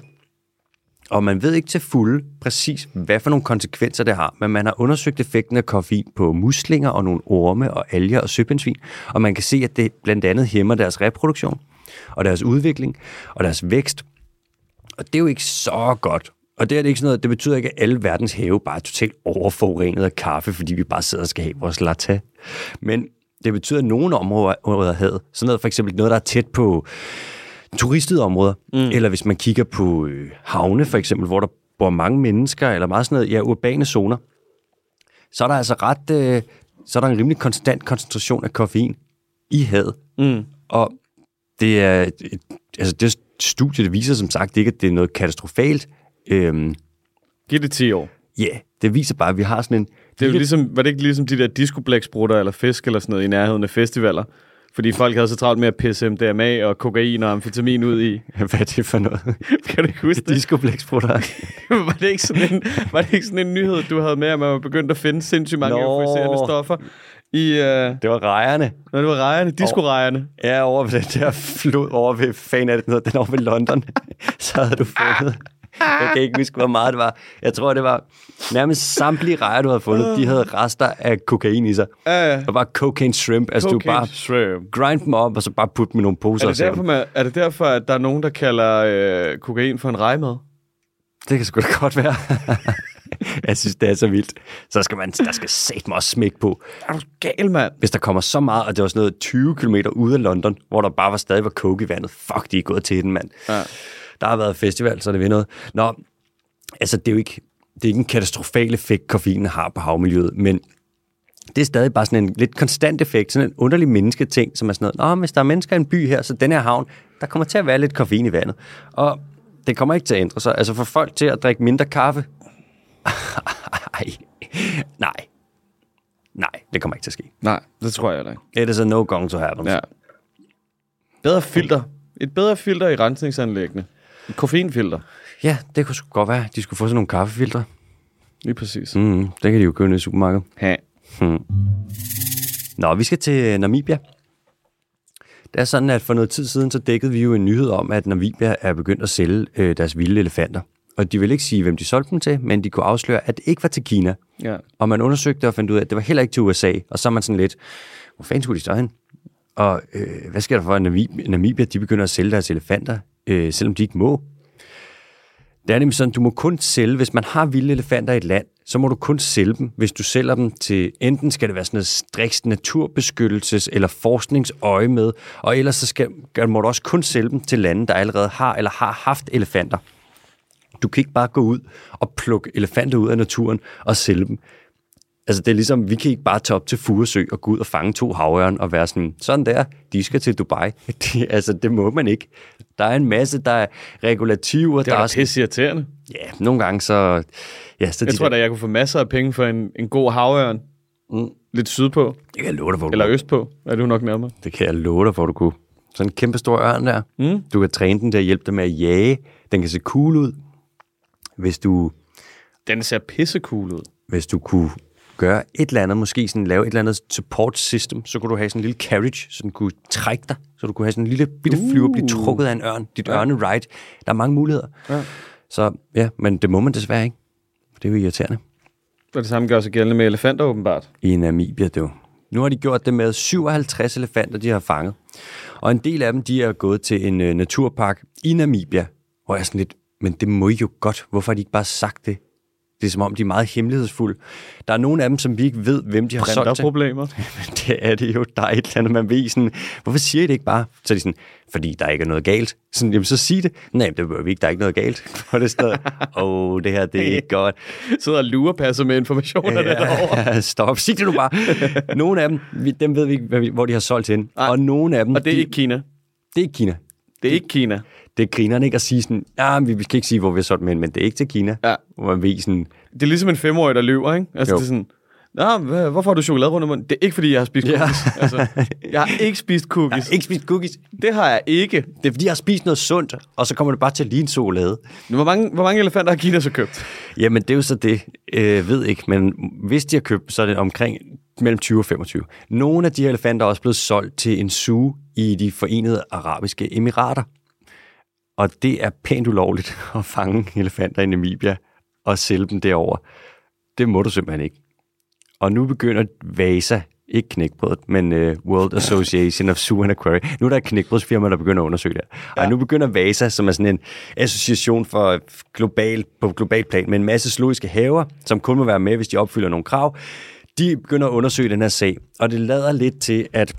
[SPEAKER 1] Og man ved ikke til fulde præcis, hvad for nogle konsekvenser det har, men man har undersøgt effekten af koffein på muslinger og nogle orme og alger og søpindsvin, og man kan se, at det blandt andet hæmmer deres reproduktion og deres udvikling og deres vækst. Og det er jo ikke så godt. Og det er det ikke sådan noget, det betyder ikke, at alle verdens have bare er totalt overforurenet af kaffe, fordi vi bare sidder og skal have vores latte. Men det betyder, at nogle områder af havet, sådan noget for eksempel noget, der er tæt på turistede områder, mm. eller hvis man kigger på øh, havne for eksempel, hvor der bor mange mennesker, eller meget sådan noget, ja, urbane zoner, så er der altså ret, øh, så er der en rimelig konstant koncentration af koffein i havet.
[SPEAKER 2] Mm.
[SPEAKER 1] Og det er, et, altså det studie, det viser som sagt ikke, at det er noget katastrofalt. Øhm,
[SPEAKER 2] Giv det 10 år.
[SPEAKER 1] Ja, yeah, det viser bare, at vi har sådan en...
[SPEAKER 2] Det er jo ligesom, var det ikke ligesom de der discoblæksbrutter eller fisk eller sådan noget i nærheden af festivaler? Fordi folk havde så travlt med at pisse MDMA og kokain og amfetamin ud i.
[SPEAKER 1] Hvad er det for noget?
[SPEAKER 2] Kan du ikke huske det?
[SPEAKER 1] Discoblæksbrutter.
[SPEAKER 2] var, det ikke sådan en, var det ikke sådan en nyhed, du havde med, at man var begyndt at finde sindssygt mange
[SPEAKER 1] Nå.
[SPEAKER 2] euforiserende stoffer i... Uh,
[SPEAKER 1] Det var rejerne.
[SPEAKER 2] når det var rejerne, disco-rejerne.
[SPEAKER 1] Ja, over ved den der flod over ved, fan af det, den over ved London. så havde du fundet... Jeg kan ikke huske, hvor meget det var. Jeg tror, det var nærmest samtlige rejer, du havde fundet, de havde rester af kokain i sig.
[SPEAKER 2] Ja, ja.
[SPEAKER 1] Det var cocaine shrimp. Altså, du
[SPEAKER 2] Cocaine
[SPEAKER 1] bare
[SPEAKER 2] shrimp.
[SPEAKER 1] grind dem op, og så bare putte dem i nogle poser.
[SPEAKER 2] Er
[SPEAKER 1] og
[SPEAKER 2] det, derfor, man, er det derfor, at der er nogen, der kalder øh, kokain for en rejmad?
[SPEAKER 1] Det kan sgu da godt være. jeg synes, det er så vildt. Så skal man, der skal satme også smække på.
[SPEAKER 2] Er du gal, mand?
[SPEAKER 1] Hvis der kommer så meget, og det var sådan noget 20 km ude af London, hvor der bare var stadig var coke i vandet. Fuck, de er gået til den, mand.
[SPEAKER 2] Ja.
[SPEAKER 1] Der har været festival, så det ved noget. Nå, altså det er jo ikke, det er ikke en katastrofal effekt, koffeinen har på havmiljøet, men det er stadig bare sådan en lidt konstant effekt, sådan en underlig mennesketing, som er sådan noget, Nå, hvis der er mennesker i en by her, så den her havn, der kommer til at være lidt koffein i vandet. Og det kommer ikke til at ændre sig. Altså for folk til at drikke mindre kaffe, Ej, nej, nej, det kommer ikke til at ske.
[SPEAKER 2] Nej, det tror jeg heller ikke.
[SPEAKER 1] It is a no going to happen.
[SPEAKER 2] Ja. Bedre filter. Et bedre filter i rensningsanlæggene. Koffeinfilter.
[SPEAKER 1] ja, det kunne sgu godt være, de skulle få sådan nogle kaffefiltre.
[SPEAKER 2] Lige præcis.
[SPEAKER 1] Mm, det kan de jo købe i supermarkedet.
[SPEAKER 2] Ha.
[SPEAKER 1] Nå, vi skal til Namibia. Det er sådan, at for noget tid siden, så dækkede vi jo en nyhed om, at Namibia er begyndt at sælge øh, deres vilde elefanter. Og de ville ikke sige, hvem de solgte dem til, men de kunne afsløre, at det ikke var til Kina.
[SPEAKER 2] Ja.
[SPEAKER 1] Og man undersøgte og fandt ud af, at det var heller ikke til USA. Og så er man sådan lidt, hvor fanden skulle de stå hen? Og øh, hvad sker der for, at Namibia, Namibia de begynder at sælge deres elefanter, øh, selvom de ikke må? Det er nemlig sådan, du må kun sælge, hvis man har vilde elefanter i et land, så må du kun sælge dem, hvis du sælger dem til, enten skal det være sådan noget striks naturbeskyttelses- eller forskningsøje med, og ellers så skal, må du også kun sælge dem til lande, der allerede har eller har haft elefanter. Du kan ikke bare gå ud og plukke elefanter ud af naturen og sælge dem. Altså det er ligesom, vi kan ikke bare tage op til Furesø og gå ud og fange to havørn og være sådan, sådan der, de skal til Dubai. Det, altså det må man ikke. Der er en masse, der er regulativer,
[SPEAKER 2] Det
[SPEAKER 1] der
[SPEAKER 2] er
[SPEAKER 1] er
[SPEAKER 2] da
[SPEAKER 1] sådan,
[SPEAKER 2] pisse irriterende.
[SPEAKER 1] ja, nogle gange så, ja, så
[SPEAKER 2] Jeg
[SPEAKER 1] de
[SPEAKER 2] tror da, jeg kunne få masser af penge for en, en god havørn.
[SPEAKER 1] Mm.
[SPEAKER 2] Lidt sydpå.
[SPEAKER 1] det kan jeg love dig for, du
[SPEAKER 2] Eller østpå. Er du nok nærmere.
[SPEAKER 1] Det kan jeg love dig for, du kunne. Sådan en kæmpe stor ørn der.
[SPEAKER 2] Mm.
[SPEAKER 1] Du kan træne den til at hjælpe dig med at jage. Den kan se cool ud. Hvis du,
[SPEAKER 2] Den ser pisse cool ud.
[SPEAKER 1] hvis du kunne gøre et eller andet, måske sådan lave et eller andet support system, så kunne du have sådan en lille carriage, så den kunne trække dig, så du kunne have sådan en lille bitte flyver, blive trukket af en ørn, dit ja. ørne ride. Der er mange muligheder.
[SPEAKER 2] Ja.
[SPEAKER 1] Så ja, men det må man desværre ikke. Det er jo irriterende.
[SPEAKER 2] Og det samme gør sig gældende med elefanter åbenbart.
[SPEAKER 1] i Namibia, det Nu har de gjort det med 57 elefanter, de har fanget. Og en del af dem, de er gået til en uh, naturpark i Namibia, hvor jeg er sådan lidt, men det må I jo godt. Hvorfor har de ikke bare sagt det? Det er som om, de er meget hemmelighedsfulde. Der er nogle af dem, som vi ikke ved, hvem de har solgt til.
[SPEAKER 2] problemer.
[SPEAKER 1] Det er det jo. Der er et eller andet, man ved sådan, hvorfor siger I det ikke bare? Så er de sådan, fordi der ikke er noget galt. Sådan, jamen så sig det. Nej, det behøver vi ikke, der er ikke noget galt. For det sted. Åh, oh, det her, det er ikke godt.
[SPEAKER 2] Sidder og lurer passer med informationer ja. derovre.
[SPEAKER 1] Ja, stop. Sig det nu bare. Nogle af dem, dem ved vi ikke, hvor de har solgt til. Og nogle af dem,
[SPEAKER 2] Og det er
[SPEAKER 1] de,
[SPEAKER 2] ikke Kina.
[SPEAKER 1] det er ikke Kina.
[SPEAKER 2] Det er ikke Kina.
[SPEAKER 1] Det griner ikke at sige sådan, ja, vi skal ikke sige, hvor vi har solgt dem hen, men det er ikke til Kina.
[SPEAKER 2] Ja.
[SPEAKER 1] Hvor man ved sådan,
[SPEAKER 2] Det er ligesom en femårig, der lyver, ikke? Altså,
[SPEAKER 1] Jo.
[SPEAKER 2] det er sådan, Nå, hvad, hvorfor har du chokolade rundt om munden? Det er ikke, fordi jeg har spist
[SPEAKER 1] Ja.
[SPEAKER 2] cookies. Altså, jeg har ikke spist
[SPEAKER 1] jeg
[SPEAKER 2] cookies.
[SPEAKER 1] har ikke spist cookies.
[SPEAKER 2] Det har jeg ikke.
[SPEAKER 1] Det er fordi, jeg har spist noget sundt, og så kommer det bare til at ligne chokolade.
[SPEAKER 2] Hvor mange, hvor mange elefanter har Kina så købt?
[SPEAKER 1] Jamen, det er jo så det. Øh, ved ikke, men hvis de har købt, så er det omkring mellem 20 og 25. Nogle af de her elefanter er også blevet solgt til en zoo i de forenede arabiske emirater. Og det er pænt ulovligt at fange elefanter i Namibia og sælge dem derover. Det må du simpelthen ikke. Og nu begynder VASA, ikke knækbrødet, men uh, World Association of Zoo and Aquarium. Nu er der et knækbrødsfirma, der begynder at undersøge det. Ja. Og nu begynder VASA, som er sådan en association for global, på global plan med en masse zoologiske haver, som kun må være med, hvis de opfylder nogle krav. De begynder at undersøge den her sag, og det lader lidt til, at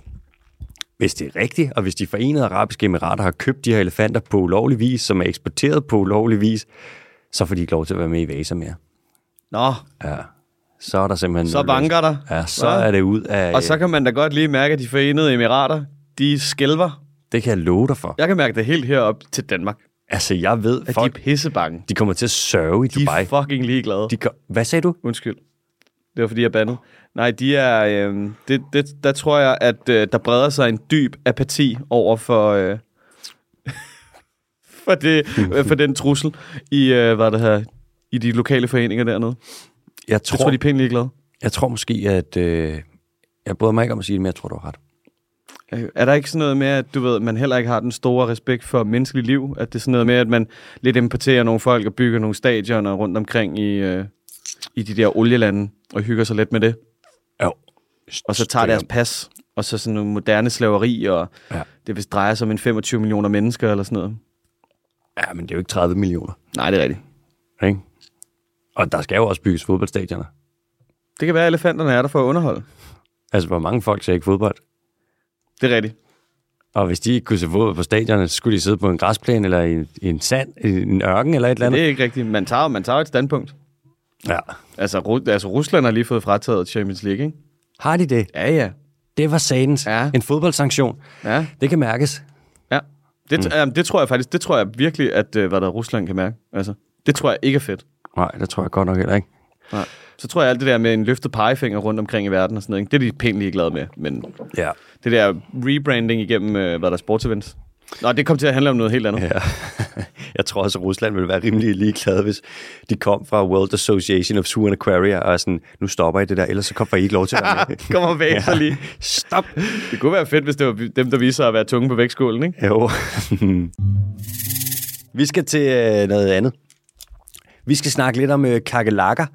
[SPEAKER 1] hvis det er rigtigt, og hvis de forenede arabiske emirater har købt de her elefanter på ulovlig vis, som er eksporteret på ulovlig vis, så får de ikke lov til at være med i VASA mere.
[SPEAKER 2] Nå,
[SPEAKER 1] Ja. Så er der simpelthen...
[SPEAKER 2] så banker der.
[SPEAKER 1] Ja, så
[SPEAKER 2] Hva?
[SPEAKER 1] er det ud af...
[SPEAKER 2] Og så kan man da godt lige mærke, at de forenede emirater, de skælver.
[SPEAKER 1] Det kan jeg love dig for.
[SPEAKER 2] Jeg kan mærke det helt herop til Danmark.
[SPEAKER 1] Altså, jeg ved,
[SPEAKER 2] At
[SPEAKER 1] folk,
[SPEAKER 2] de er pissebange.
[SPEAKER 1] de kommer til at sørge i
[SPEAKER 2] De
[SPEAKER 1] Dubai.
[SPEAKER 2] er fucking ligeglade.
[SPEAKER 1] De. Hvad sagde du?
[SPEAKER 2] Undskyld. Det var fordi, jeg bandede. Nej, de er... Øh, det, det, der tror jeg, at øh, der breder sig en dyb apati over for... Øh, for, det, øh, for den trussel i, øh, hvad det her, i de lokale foreninger dernede.
[SPEAKER 1] Jeg
[SPEAKER 2] Jeg
[SPEAKER 1] tror,
[SPEAKER 2] tror, de er pænt ligeglade.
[SPEAKER 1] jeg tror måske, at... Øh, jeg bryder mig ikke om at sige det, men jeg tror, du har ret.
[SPEAKER 2] Øh, Er der ikke sådan noget med, at du ved, man heller ikke har den store respekt for menneskeligt liv? At det er sådan noget med, at man lidt importerer nogle folk og bygger nogle stadioner rundt omkring i, øh, i de der olielande og hygger sig lidt med det?
[SPEAKER 1] Jo.
[SPEAKER 2] Og så tager deres pas, og så sådan nogle moderne slaveri, og
[SPEAKER 1] Ja.
[SPEAKER 2] det vist drejer sig om en 25 millioner mennesker eller sådan noget.
[SPEAKER 1] Ja, men det er jo ikke 30 millioner.
[SPEAKER 2] Nej, det er rigtigt.
[SPEAKER 1] Ikke? Og der skal jo også bygges fodboldstadioner.
[SPEAKER 2] Det kan være, at elefanterne er der for at underholde.
[SPEAKER 1] Altså, hvor mange folk ser ikke fodbold?
[SPEAKER 2] Det er rigtigt.
[SPEAKER 1] Og hvis de ikke kunne se fodbold på stadionet, så skulle de sidde på en græsplæne eller i, en- i en sand, i en ørken eller et eller
[SPEAKER 2] Det
[SPEAKER 1] andet.
[SPEAKER 2] er ikke rigtigt. Man tager, man tager et standpunkt.
[SPEAKER 1] Ja.
[SPEAKER 2] Altså, Ru- altså, Rusland har lige fået frataget Champions League, ikke?
[SPEAKER 1] Har de det?
[SPEAKER 2] Ja, ja.
[SPEAKER 1] Det var satans.
[SPEAKER 2] Ja.
[SPEAKER 1] En fodboldsanktion.
[SPEAKER 2] Ja,
[SPEAKER 1] Det kan mærkes.
[SPEAKER 2] ja. Det, mm. jamen, det tror jeg faktisk, det tror jeg virkelig, at øh, hvad der Rusland kan mærke. Altså, det tror jeg ikke er fedt.
[SPEAKER 1] Nej, det tror jeg godt nok heller ikke.
[SPEAKER 2] Nej. Så tror jeg alt det der med en løftet pegefinger rundt omkring i verden og sådan noget, ikke? det er de pænt ligeglade med. Men
[SPEAKER 1] Ja.
[SPEAKER 2] det der rebranding igennem, øh, hvad der er sportsevents. Nå, det kom til at handle om noget helt andet.
[SPEAKER 1] ja. Jeg tror også, at Rusland ville være rimelig ligeglade, hvis de kom fra World Association of Zoo and Aquaria og sådan, nu stopper I det der, ellers så kommer I ikke lov til at være med.
[SPEAKER 2] Kommer væk så lige.
[SPEAKER 1] Stop!
[SPEAKER 2] Det kunne være fedt, hvis det var dem, der viser at være tunge på vægtskålen, ikke?
[SPEAKER 1] Jo. Vi skal til øh, noget andet. Vi skal snakke lidt om øh, kakelakker,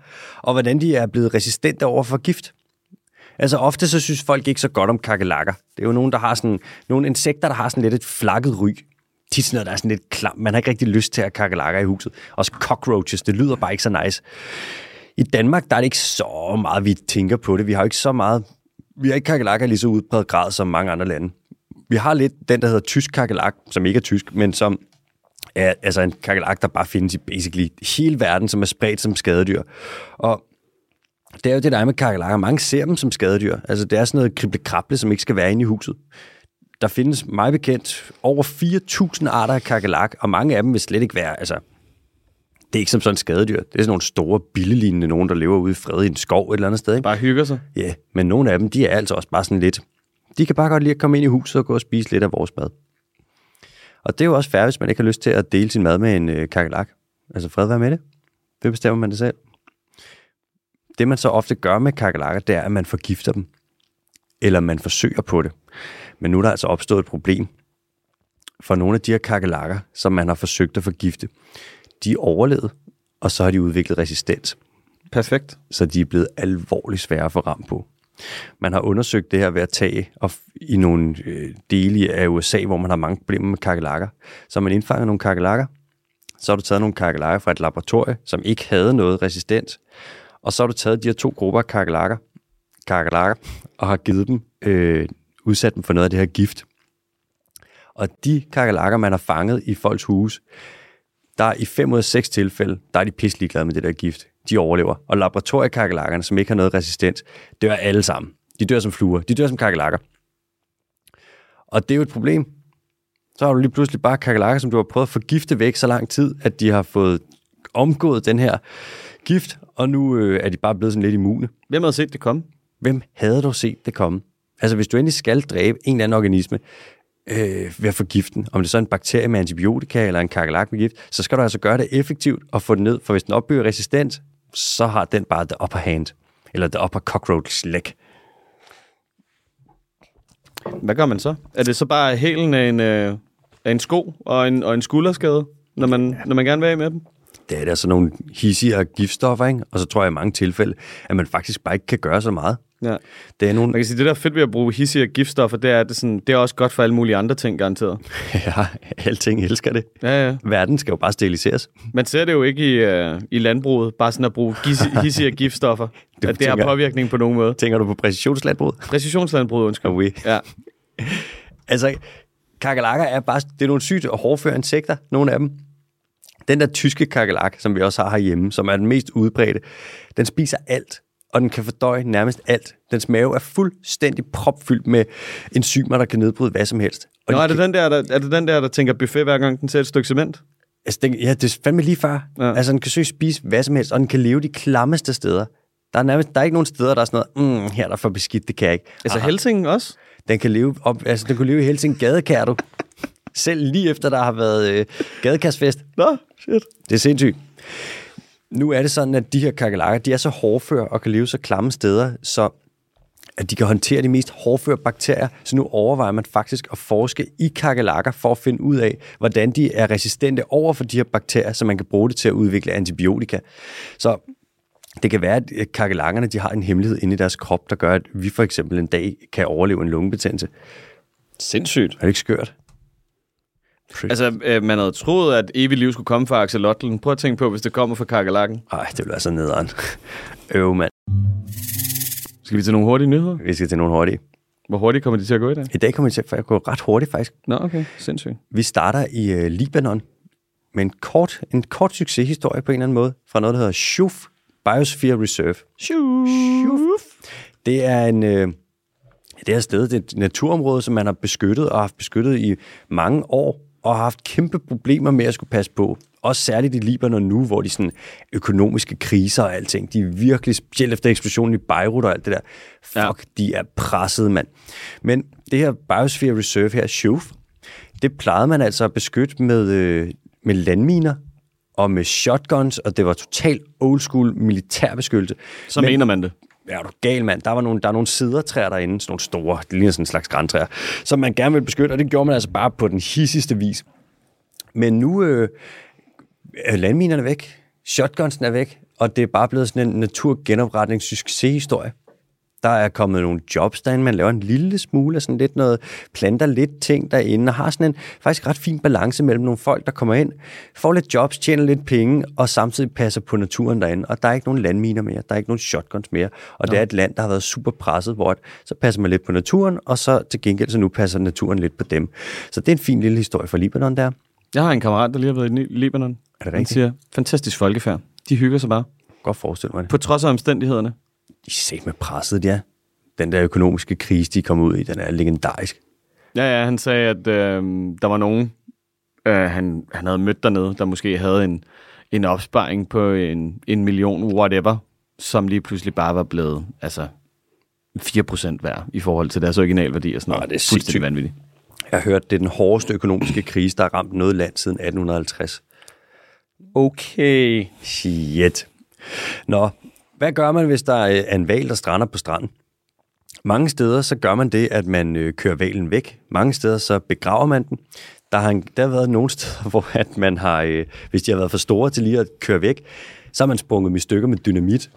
[SPEAKER 1] og hvordan de er blevet resistente over for gift. Altså ofte så synes folk ikke så godt om kakelakker. Det er jo nogen, der har sådan, nogle insekter, der har sådan lidt et flakket ry. Tit sådan noget, der er sådan lidt klam. Man har ikke rigtig lyst til at kakelakker i huset. Også cockroaches, det lyder bare ikke så nice. I Danmark, der er det ikke så meget, vi tænker på det. Vi har jo ikke så meget... Vi har ikke kakelakker lige så udbredt grad som mange andre lande. Vi har lidt den, der hedder tysk kakelak, som ikke er tysk, men som er altså en kakelak, der bare findes i basically hele verden, som er spredt som skadedyr. Og det er jo det, der er med kakelakker. Mange ser dem som skadedyr. Altså, det er sådan noget krible som ikke skal være inde i huset. Der findes meget bekendt over 4.000 arter af kakelak, og mange af dem vil slet ikke være, altså, det er ikke som sådan skadedyr. Det er sådan nogle store, billelignende nogen, der lever ude i fred i en skov et eller andet sted. Ikke?
[SPEAKER 2] Bare hygger sig.
[SPEAKER 1] Ja, men nogle af dem, de er altså også bare sådan lidt... De kan bare godt lide at komme ind i huset og gå og spise lidt af vores mad. Og det er jo også fair, hvis man ikke har lyst til at dele sin mad med en øh, kakelak. Altså fred være med det. Det bestemmer man det selv. Det man så ofte gør med kakelakker, det er, at man forgifter dem. Eller man forsøger på det. Men nu er der altså opstået et problem. For nogle af de her kakelakker, som man har forsøgt at forgifte, de er overlevet, og så har de udviklet resistens
[SPEAKER 2] Perfekt.
[SPEAKER 1] så de er blevet alvorligt svære at få ram på. Man har undersøgt det her ved at tage og i nogle øh, dele af USA, hvor man har mange problemer med kakelakker. Så man indfanget nogle kakelakker, så har du taget nogle kakelakker fra et laboratorie, som ikke havde noget resistens, og så har du taget de her to grupper af kakelakker, kakelakker og har givet dem, øh, udsat dem for noget af det her gift. Og de kakelakker, man har fanget i folks huse, der er i 5 ud af 6 tilfælde, der er de pisselig glade med det der gift. De overlever. Og laboratoriekakelakkerne, som ikke har noget resistens, dør alle sammen. De dør som fluer. De dør som kakelakker. Og det er jo et problem. Så har du lige pludselig bare kakelakker, som du har prøvet at forgifte væk så lang tid, at de har fået omgået den her gift, og nu øh, er de bare blevet sådan lidt immune.
[SPEAKER 2] Hvem havde set det komme?
[SPEAKER 1] Hvem havde du set det komme? Altså, hvis du endelig skal dræbe en eller anden organisme øh, ved at forgifte den, om det så er en bakterie med antibiotika eller en kakelak med gift, så skal du altså gøre det effektivt og få den ned, for hvis den opbygger resistens, så har den bare the upper hand, eller the upper cockroach leg.
[SPEAKER 2] Hvad gør man så? Er det så bare hælen af en, øh, af en sko og en, og en skulderskade, når man, ja. når man gerne vil af med dem.
[SPEAKER 1] Det er der sådan nogle hissigere giftstoffer, ikke? Og så tror jeg i mange tilfælde, at man faktisk bare ikke kan gøre så meget.
[SPEAKER 2] Ja.
[SPEAKER 1] Det er nogle...
[SPEAKER 2] Man kan sige, det der er fedt ved at bruge hissige giftstoffer, det er, at det, sådan, det er også godt for alle mulige andre ting, garanteret.
[SPEAKER 1] Ja, alting elsker det.
[SPEAKER 2] Ja, ja.
[SPEAKER 1] Verden skal jo bare steriliseres.
[SPEAKER 2] Man ser det jo ikke i, uh, i landbruget, bare sådan at bruge gis- giftstoffer.
[SPEAKER 1] Det
[SPEAKER 2] at det har
[SPEAKER 1] tænker-
[SPEAKER 2] påvirkning på nogen måde.
[SPEAKER 1] Tænker du på præcisionslandbrug?
[SPEAKER 2] Præcisionslandbruget, undskyld.
[SPEAKER 1] Oui.
[SPEAKER 2] Ja.
[SPEAKER 1] Altså, kakalakker er bare, det er nogle sygt hårdføre insekter, nogle af dem. Den der tyske kakalak, som vi også har herhjemme, som er den mest udbredte, den spiser alt, og den kan fordøje nærmest alt. Dens mave er fuldstændig propfyldt med enzymer, der kan nedbryde hvad som helst. Og
[SPEAKER 2] Nå,
[SPEAKER 1] de
[SPEAKER 2] er det,
[SPEAKER 1] kan-
[SPEAKER 2] den der, der, er det den der, der tænker buffet, hver gang den ser et stykke cement?
[SPEAKER 1] Altså, den, ja, det er fandme lige før.
[SPEAKER 2] Ja.
[SPEAKER 1] Altså, den kan søge spise hvad som helst, og den kan leve de klammeste steder. Der er, nærmest, der er ikke nogen steder, der er sådan noget, mm, her er der for beskidt, det kan jeg ikke.
[SPEAKER 2] Altså
[SPEAKER 1] Aha.
[SPEAKER 2] Helsingen også?
[SPEAKER 1] Den kan leve op, altså, den kunne leve i Helsing gadekær, du. Selv lige efter, der har været øh, gadekærsfest.
[SPEAKER 2] Nå, shit.
[SPEAKER 1] Det er sindssygt. Nu er det sådan, at de her kakelakker, de er så hårdføre og kan leve så klamme steder, så at de kan håndtere de mest hårdføre bakterier. Så nu overvejer man faktisk at forske i kakelakker for at finde ud af, hvordan de er resistente over for de her bakterier, så man kan bruge det til at udvikle antibiotika. Så det kan være, at kakelakkerne de har en hemmelighed inde i deres krop, der gør, at vi for eksempel en dag kan overleve en lungebetændelse.
[SPEAKER 2] Sindssygt.
[SPEAKER 1] Er det ikke skørt?
[SPEAKER 2] Altså, øh, man havde troet, at evigt liv skulle komme fra Axolotlen. Prøv at tænke på, hvis det kommer fra kakalakken.
[SPEAKER 1] Ej, det bliver så nederen. Øv, mand.
[SPEAKER 2] Skal vi til nogle hurtige nyheder?
[SPEAKER 1] Vi skal til nogle hurtige.
[SPEAKER 2] Hvor hurtigt kommer de til at gå i dag?
[SPEAKER 1] I dag kommer vi til at gå ret hurtigt, faktisk.
[SPEAKER 2] Nå, okay. Sindssygt.
[SPEAKER 1] Vi starter i øh, Libanon med en kort, en kort succeshistorie på en eller anden måde, fra noget, der hedder Shuf Biosphere Reserve. Shuf. Det er en... Øh, det er et sted, det er et naturområde, som man har beskyttet og haft beskyttet i mange år, og har haft kæmpe problemer med at skulle passe på. Også særligt i Libanon nu, hvor de sådan økonomiske kriser og alting, de er virkelig, specielt efter eksplosionen i Beirut og alt det der, fuck,
[SPEAKER 2] Ja.
[SPEAKER 1] de er presset, mand. Men det her Biosphere Reserve her, Shuf, det plejede man altså at beskytte med, øh, med landminer og med shotguns, og det var totalt old school militærbeskyttelse.
[SPEAKER 2] Så Men... mener man det.
[SPEAKER 1] Ja, er du gal, mand. Der var nogle, der er nogle sidertræer derinde, sådan nogle store, det ligner sådan en slags græntræer, som man gerne vil beskytte, og det gjorde man altså bare på den hissigste vis. Men nu øh, er landminerne væk, shotgunsen er væk, og det er bare blevet sådan en naturgenopretningssucceshistorie. Der er kommet nogle jobs derinde, man laver en lille smule af sådan lidt noget, planter lidt ting derinde, og har sådan en faktisk ret fin balance mellem nogle folk, der kommer ind, får lidt jobs, tjener lidt penge, og samtidig passer på naturen derinde. Og der er ikke nogen landminer mere, der er ikke nogen shotguns mere, og det er et land, der har været super presset, hvor så passer man lidt på naturen, og så til gengæld så nu passer naturen lidt på dem. Så det er en fin lille historie fra Libanon der.
[SPEAKER 2] Jeg har en kammerat, der lige har været i Libanon.
[SPEAKER 1] Er det
[SPEAKER 2] Han
[SPEAKER 1] rigtigt?
[SPEAKER 2] siger, fantastisk folkefærd. De hygger sig bare.
[SPEAKER 1] Godt forestille mig det.
[SPEAKER 2] På trods af omstændighederne.
[SPEAKER 1] De er med presset, ja. Den der økonomiske krise, de kom ud i, den er legendarisk.
[SPEAKER 2] Ja, ja, han sagde, at øh, der var nogen, øh, han, han havde mødt dernede, der måske havde en, en opsparing på en, en million, whatever, som lige pludselig bare var blevet altså 4% værd i forhold til deres originalværdi og sådan noget.
[SPEAKER 1] Nå, det er
[SPEAKER 2] Fuldstændig vanvittigt.
[SPEAKER 1] Jeg har hørt, det er den hårdeste økonomiske krise, der har ramt noget land siden 1850.
[SPEAKER 2] Okay.
[SPEAKER 1] Shit. Nå, hvad gør man, hvis der er en val, der strander på stranden? Mange steder så gør man det, at man øh, kører valen væk. Mange steder så begraver man den. Der har, en- der har været nogle steder, hvor at man har, øh, hvis de har været for store til lige at køre væk, så har man sprunget dem i stykker med dynamit.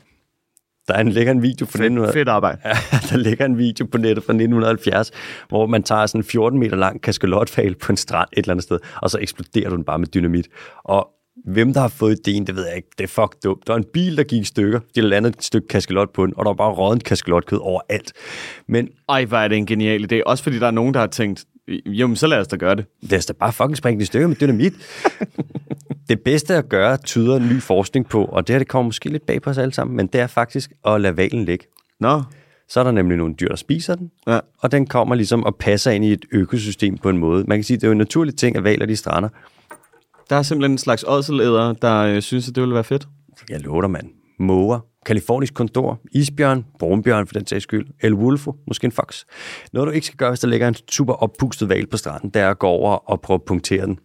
[SPEAKER 1] Der er en, ligger en video fra 1900,
[SPEAKER 2] Fedt arbejde.
[SPEAKER 1] Ja, der ligger en video på nettet fra 1970, hvor man tager sådan en 14 meter lang kaskelotfal på en strand et eller andet sted, og så eksploderer du den bare med dynamit. Og hvem der har fået ideen, det ved jeg ikke. Det er fuck dumt. Der var en bil, der gik i stykker. De landet et stykke kaskelot på den, og der var bare rådent kaskelotkød overalt. Men
[SPEAKER 2] Ej, hvor er det en genial idé. Også fordi der er nogen, der har tænkt, jamen så lad os da gøre det.
[SPEAKER 1] lad os da bare fucking springe i stykker med dynamit. det bedste at gøre, tyder ny forskning på, og det her det kommer måske lidt bag på os alle sammen, men det er faktisk at lade valen ligge.
[SPEAKER 2] Nå,
[SPEAKER 1] Så er der nemlig nogle dyr, der spiser den,
[SPEAKER 2] ja.
[SPEAKER 1] og den kommer ligesom og passer ind i et økosystem på en måde. Man kan sige, det er jo en naturlig ting, at valer de strander.
[SPEAKER 2] Der er simpelthen en slags ådselæder, der øh, synes, at det ville være fedt.
[SPEAKER 1] Jeg lover dig, mand. Måger, kalifornisk kondor, isbjørn, brunbjørn for den sags skyld, el wolfo, måske en fox. Noget, du ikke skal gøre, hvis der ligger en super oppustet val på stranden, det er at gå over og prøve at punktere den.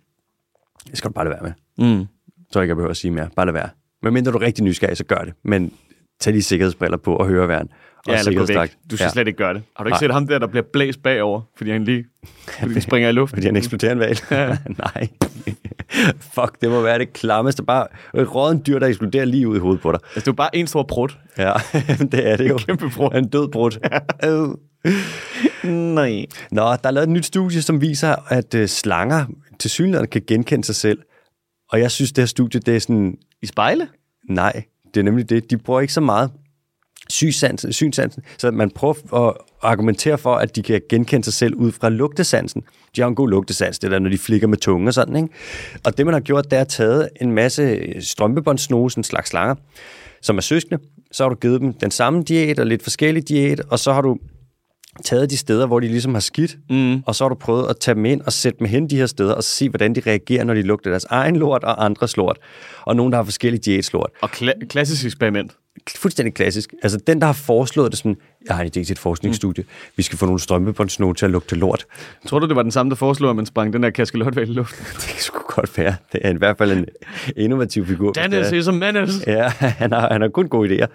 [SPEAKER 1] Det skal du bare lade være med.
[SPEAKER 2] Mm.
[SPEAKER 1] Så ikke, jeg behøver at sige mere. Bare lad være. Men mindre du er rigtig nysgerrig, så gør det. Men tag de sikkerhedsbriller på og høre væren.
[SPEAKER 2] Ja, eller gå væk. Du skal
[SPEAKER 1] Ja.
[SPEAKER 2] ja. slet ikke gøre det. Har du ikke
[SPEAKER 1] Nej.
[SPEAKER 2] set ham der, der bliver blæst bagover, fordi han lige fordi han springer i luften?
[SPEAKER 1] Fordi han eksploderer en valg? Nej. Fuck, det må være det klammeste. Bare et rådden dyr, der eksploderer lige ud i hovedet på dig.
[SPEAKER 2] Altså, det er jo bare en stor prut.
[SPEAKER 1] Ja, det er det jo.
[SPEAKER 2] Kæmpe brud.
[SPEAKER 1] En død brud. Øh.
[SPEAKER 2] Nej.
[SPEAKER 1] Nå, der er lavet et nyt studie, som viser, at øh, slanger til synligheden kan genkende sig selv. Og jeg synes, det her studie, det er sådan...
[SPEAKER 2] I spejle?
[SPEAKER 1] Nej, det er nemlig det. De bruger ikke så meget synssansen, synsansen, så man prøver at argumentere for, at de kan genkende sig selv ud fra lugtesansen. De har en god lugtesans, det der, når de flikker med tunge og sådan, ikke? Og det, man har gjort, det er at taget en masse strømpebåndsnose, en slags slanger, som er søskende. Så har du givet dem den samme diæt og lidt forskellig diæt, og så har du taget de steder, hvor de ligesom har skidt, mm. og så har du prøvet at tage dem ind og sætte dem hen de her steder, og se, hvordan de reagerer, når de lugter deres egen lort og andres lort. Og nogen, der har forskellige diætslort.
[SPEAKER 2] Og kla- klassisk eksperiment.
[SPEAKER 1] Fuldstændig klassisk. Altså den, der har foreslået det sådan, jeg har en idé til et forskningsstudie, vi skal få nogle strømpebåndsnoge til at lugte lort.
[SPEAKER 2] Tror du, det var den samme, der foreslog, at man sprang den der kaskelotval i luften?
[SPEAKER 1] Det kan sgu godt være. Det er i hvert fald en innovativ figur.
[SPEAKER 2] Dennis
[SPEAKER 1] er.
[SPEAKER 2] is a menace.
[SPEAKER 1] Ja, han har, han har kun gode idéer.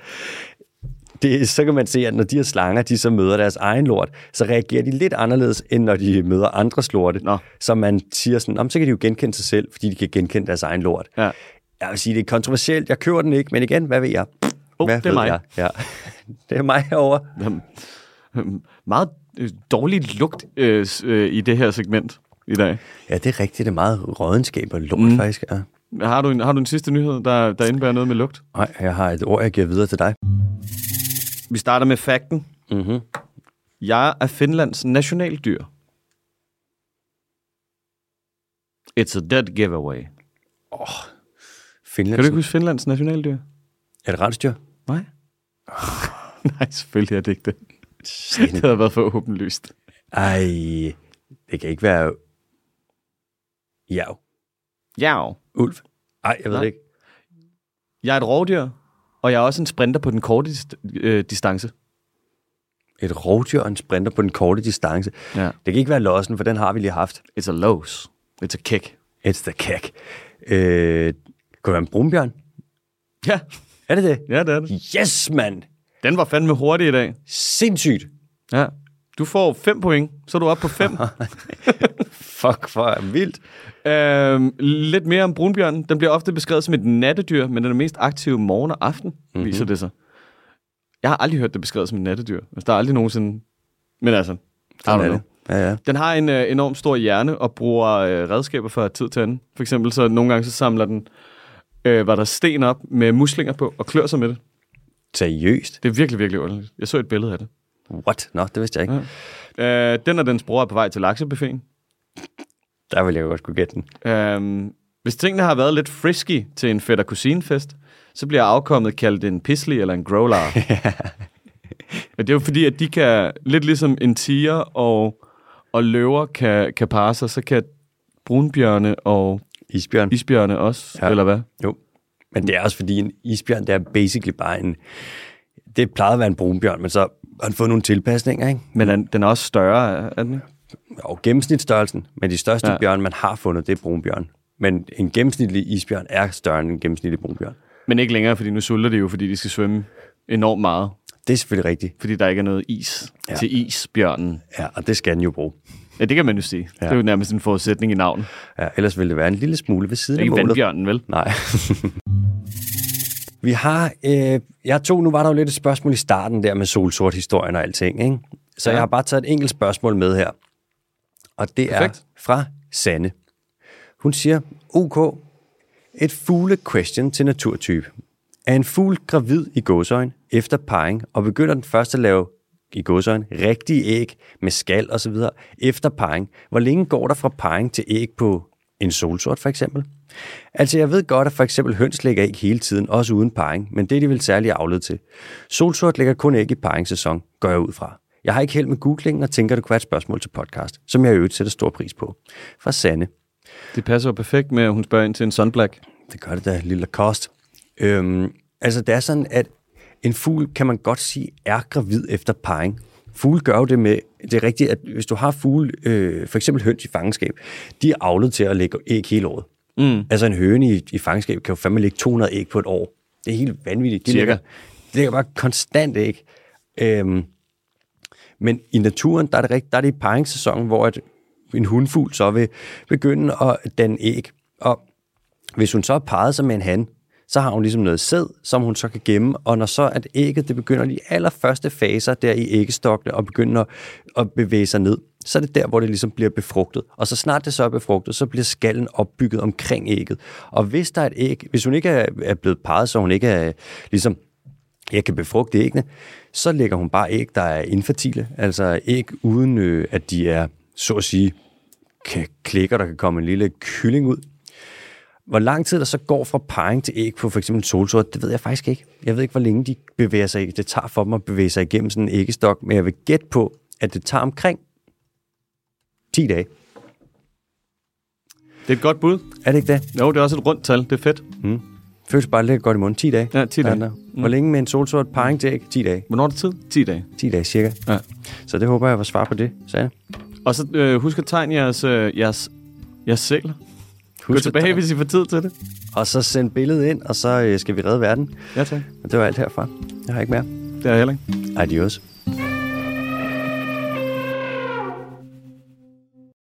[SPEAKER 1] Det, så kan man se, at når de her slanger, de så møder deres egen lort, så reagerer de lidt anderledes, end når de møder andres lorte.
[SPEAKER 2] Nå.
[SPEAKER 1] Så man siger sådan, "Nå, men så kan de jo genkende sig selv, fordi de kan genkende deres egen lort.
[SPEAKER 2] Ja.
[SPEAKER 1] Jeg vil sige, det er kontroversielt. Jeg køber den ikke, men igen, hvad ved jeg?
[SPEAKER 2] Oh,
[SPEAKER 1] hvad
[SPEAKER 2] det er mig.
[SPEAKER 1] Jeg? Ja. Det er mig herovre.
[SPEAKER 2] Meget øh, dårlig lugt øh, øh, i det her segment i dag.
[SPEAKER 1] Ja, det er rigtigt. Det er meget rådenskab og lort, mm. faktisk. Ja.
[SPEAKER 2] Har du en, har du en sidste nyhed, der, der indebærer noget med lugt?
[SPEAKER 1] Nej, jeg har et ord, jeg giver videre til dig.
[SPEAKER 2] Vi starter med fakten.
[SPEAKER 1] Mm-hmm.
[SPEAKER 2] Jeg er Finlands nationaldyr. It's a dead giveaway.
[SPEAKER 1] Finland.
[SPEAKER 2] Kan du ikke huske Finlands nationaldyr?
[SPEAKER 1] Er det rensdyr?
[SPEAKER 2] Nej. Nej, selvfølgelig er det ikke det. Det havde været for åbenlyst.
[SPEAKER 1] Ej, det kan ikke være... Ja,
[SPEAKER 2] Ja.
[SPEAKER 1] ulv. Ej, jeg ved
[SPEAKER 2] Nej.
[SPEAKER 1] det ikke.
[SPEAKER 2] Jeg er et rovdyr, og jeg er også en sprinter på den korte dist- øh, distance.
[SPEAKER 1] Et rovdyr og en sprinter på den korte distance.
[SPEAKER 2] Ja.
[SPEAKER 1] Det kan ikke være lossen, for den har vi lige haft.
[SPEAKER 2] It's a lows. It's a kick.
[SPEAKER 1] It's the kæk. Øh, kunne det være en brunbjørn?
[SPEAKER 2] Ja,
[SPEAKER 1] Er det det?
[SPEAKER 2] ja det er det.
[SPEAKER 1] Yes, mand!
[SPEAKER 2] Den var fandme hurtig i dag.
[SPEAKER 1] Sindssygt!
[SPEAKER 2] Ja. Du får 5 point, så er du oppe på 5.
[SPEAKER 1] Fuck, for vildt.
[SPEAKER 2] øhm, lidt mere om brunbjørnen. Den bliver ofte beskrevet som et nattedyr, men den er mest aktiv morgen og aften, mm-hmm. viser det sig. Jeg har aldrig hørt det beskrevet som et nattedyr. Altså, der er aldrig nogensinde... Men altså,
[SPEAKER 1] Sådan er det. Ja, ja.
[SPEAKER 2] Den har en øh, enorm stor hjerne og bruger øh, redskaber fra tid til anden. For eksempel så nogle gange så samler den øh, var der sten op med muslinger på og klør sig med det.
[SPEAKER 1] Seriøst?
[SPEAKER 2] Det er virkelig, virkelig underligt. Jeg så et billede af det.
[SPEAKER 1] What? Nå, det vidste jeg ikke.
[SPEAKER 2] Ja. Øh, den og dens bror er på vej til laksebuffeten.
[SPEAKER 1] Der ville jeg godt kunne gætte den.
[SPEAKER 2] Øhm, hvis tingene har været lidt frisky til en fætter kusinefest, så bliver afkommet kaldt en pisli eller en growlar. Men det er jo fordi, at de kan, lidt ligesom en tiger og, og løver kan, kan parre sig, så kan brunbjørne og
[SPEAKER 1] Isbjørn.
[SPEAKER 2] isbjørne også,
[SPEAKER 1] Ja.
[SPEAKER 2] eller hvad?
[SPEAKER 1] Jo. Men det er også fordi, en isbjørn, det er basically bare en... Det plejede at være en brunbjørn, men så har han fået nogle tilpasninger, ikke?
[SPEAKER 2] Men den, den er også større, er den?
[SPEAKER 1] Og gennemsnitsstørrelsen, men de største ja. Bjørn, man har fundet, det er brunbjørn. Men en gennemsnitlig isbjørn er større end en gennemsnitlig brunbjørn.
[SPEAKER 2] Men ikke længere, fordi nu sulter de jo, fordi de skal svømme enormt meget.
[SPEAKER 1] Det er selvfølgelig rigtigt.
[SPEAKER 2] Fordi der ikke er noget is
[SPEAKER 1] ja.
[SPEAKER 2] til isbjørnen.
[SPEAKER 1] Ja, og det skal den jo bruge.
[SPEAKER 2] Ja, det kan man jo sige. Ja. Det er jo nærmest en forudsætning i navnet.
[SPEAKER 1] Ja, ellers ville det være en lille smule ved siden
[SPEAKER 2] Det er
[SPEAKER 1] af
[SPEAKER 2] ikke
[SPEAKER 1] målet.
[SPEAKER 2] vel?
[SPEAKER 1] Nej. Vi har, øh, jeg tog, nu var der jo lidt et spørgsmål i starten der med solsort-historien og alting, ikke? Så ja. Jeg har bare taget et enkelt spørgsmål med her. Og det
[SPEAKER 2] Perfekt.
[SPEAKER 1] er fra Sanne. Hun siger, OK, et fugle question til naturtype. Er en fugl gravid i gåsøjne efter parring, og begynder den først at lave i gåsøjne rigtige æg med skal og så videre efter parring? Hvor længe går der fra parring til æg på en solsort for eksempel? Altså jeg ved godt, at for eksempel høns lægger æg hele tiden, også uden parring, men det er de vel særlig afledt til. Solsort lægger kun æg i paringssæson, går jeg ud fra. Jeg har ikke held med googlingen og tænker, det kunne være et spørgsmål til podcast, som jeg i øvrigt sætter stor pris på. Fra Sanne.
[SPEAKER 2] Det passer jo perfekt med, at hun spørger ind til en sunblack.
[SPEAKER 1] Det gør det da, lille kost. Øhm, altså, det er sådan, at en fugl, kan man godt sige, er gravid efter parring. Fugle gør jo det med, det er rigtigt, at hvis du har fugle, øh, for eksempel høns i fangenskab, de er avlet til at lægge æg hele året.
[SPEAKER 2] Mm.
[SPEAKER 1] Altså en høne i, i fangenskab kan jo fandme lægge 200 æg på et år. Det er helt vanvittigt. De
[SPEAKER 2] Cirka.
[SPEAKER 1] lægger, de lægger bare konstant æg. Øhm, men i naturen, der er det, rigt, der er det i paringssæsonen, hvor at en hundfugl så vil begynde at danne æg. Og hvis hun så er parret sig med en han, så har hun ligesom noget sæd, som hun så kan gemme, og når så at ægget det begynder de allerførste faser der i æggestokkene og begynder at, at bevæge sig ned, så er det der, hvor det ligesom bliver befrugtet. Og så snart det så er befrugtet, så bliver skallen opbygget omkring ægget. Og hvis der er et æg, hvis hun ikke er, er blevet parret, så hun ikke er ligesom jeg kan befrugte æggene, så lægger hun bare æg, der er infertile, altså æg uden øh, at de er, så at sige, kan klikker, der kan komme en lille kylling ud. Hvor lang tid der så går fra parring til æg på for eksempel solsort, det ved jeg faktisk ikke. Jeg ved ikke, hvor længe de bevæger sig i. Det tager for dem at bevæge sig igennem sådan en æggestok, men jeg vil gætte på, at det tager omkring 10 dage.
[SPEAKER 2] Det er et godt bud.
[SPEAKER 1] Er det ikke det?
[SPEAKER 2] Jo, det er også et rundt tal. Det er fedt.
[SPEAKER 1] Mm. Føles bare lidt godt i munden. 10 dage.
[SPEAKER 2] Ja, 10 dage.
[SPEAKER 1] Der. Hvor længe med en solsort parring til æg? 10 dage.
[SPEAKER 2] Hvornår er det tid? 10 dage.
[SPEAKER 1] 10 dage cirka.
[SPEAKER 2] Ja.
[SPEAKER 1] Så det håber jeg var svar på det, sagde jeg.
[SPEAKER 2] Og så øh, husk at tegne jeres, øh, jeres, jeres sæler. Gå
[SPEAKER 1] Husk at
[SPEAKER 2] tilbage,
[SPEAKER 1] tage-
[SPEAKER 2] hvis I får tid til det.
[SPEAKER 1] Og så send billedet ind, og så øh, skal vi redde verden.
[SPEAKER 2] Ja, tak.
[SPEAKER 1] Og det var alt herfra. Jeg har ikke mere.
[SPEAKER 2] Det er jeg heller ikke.
[SPEAKER 1] Adios.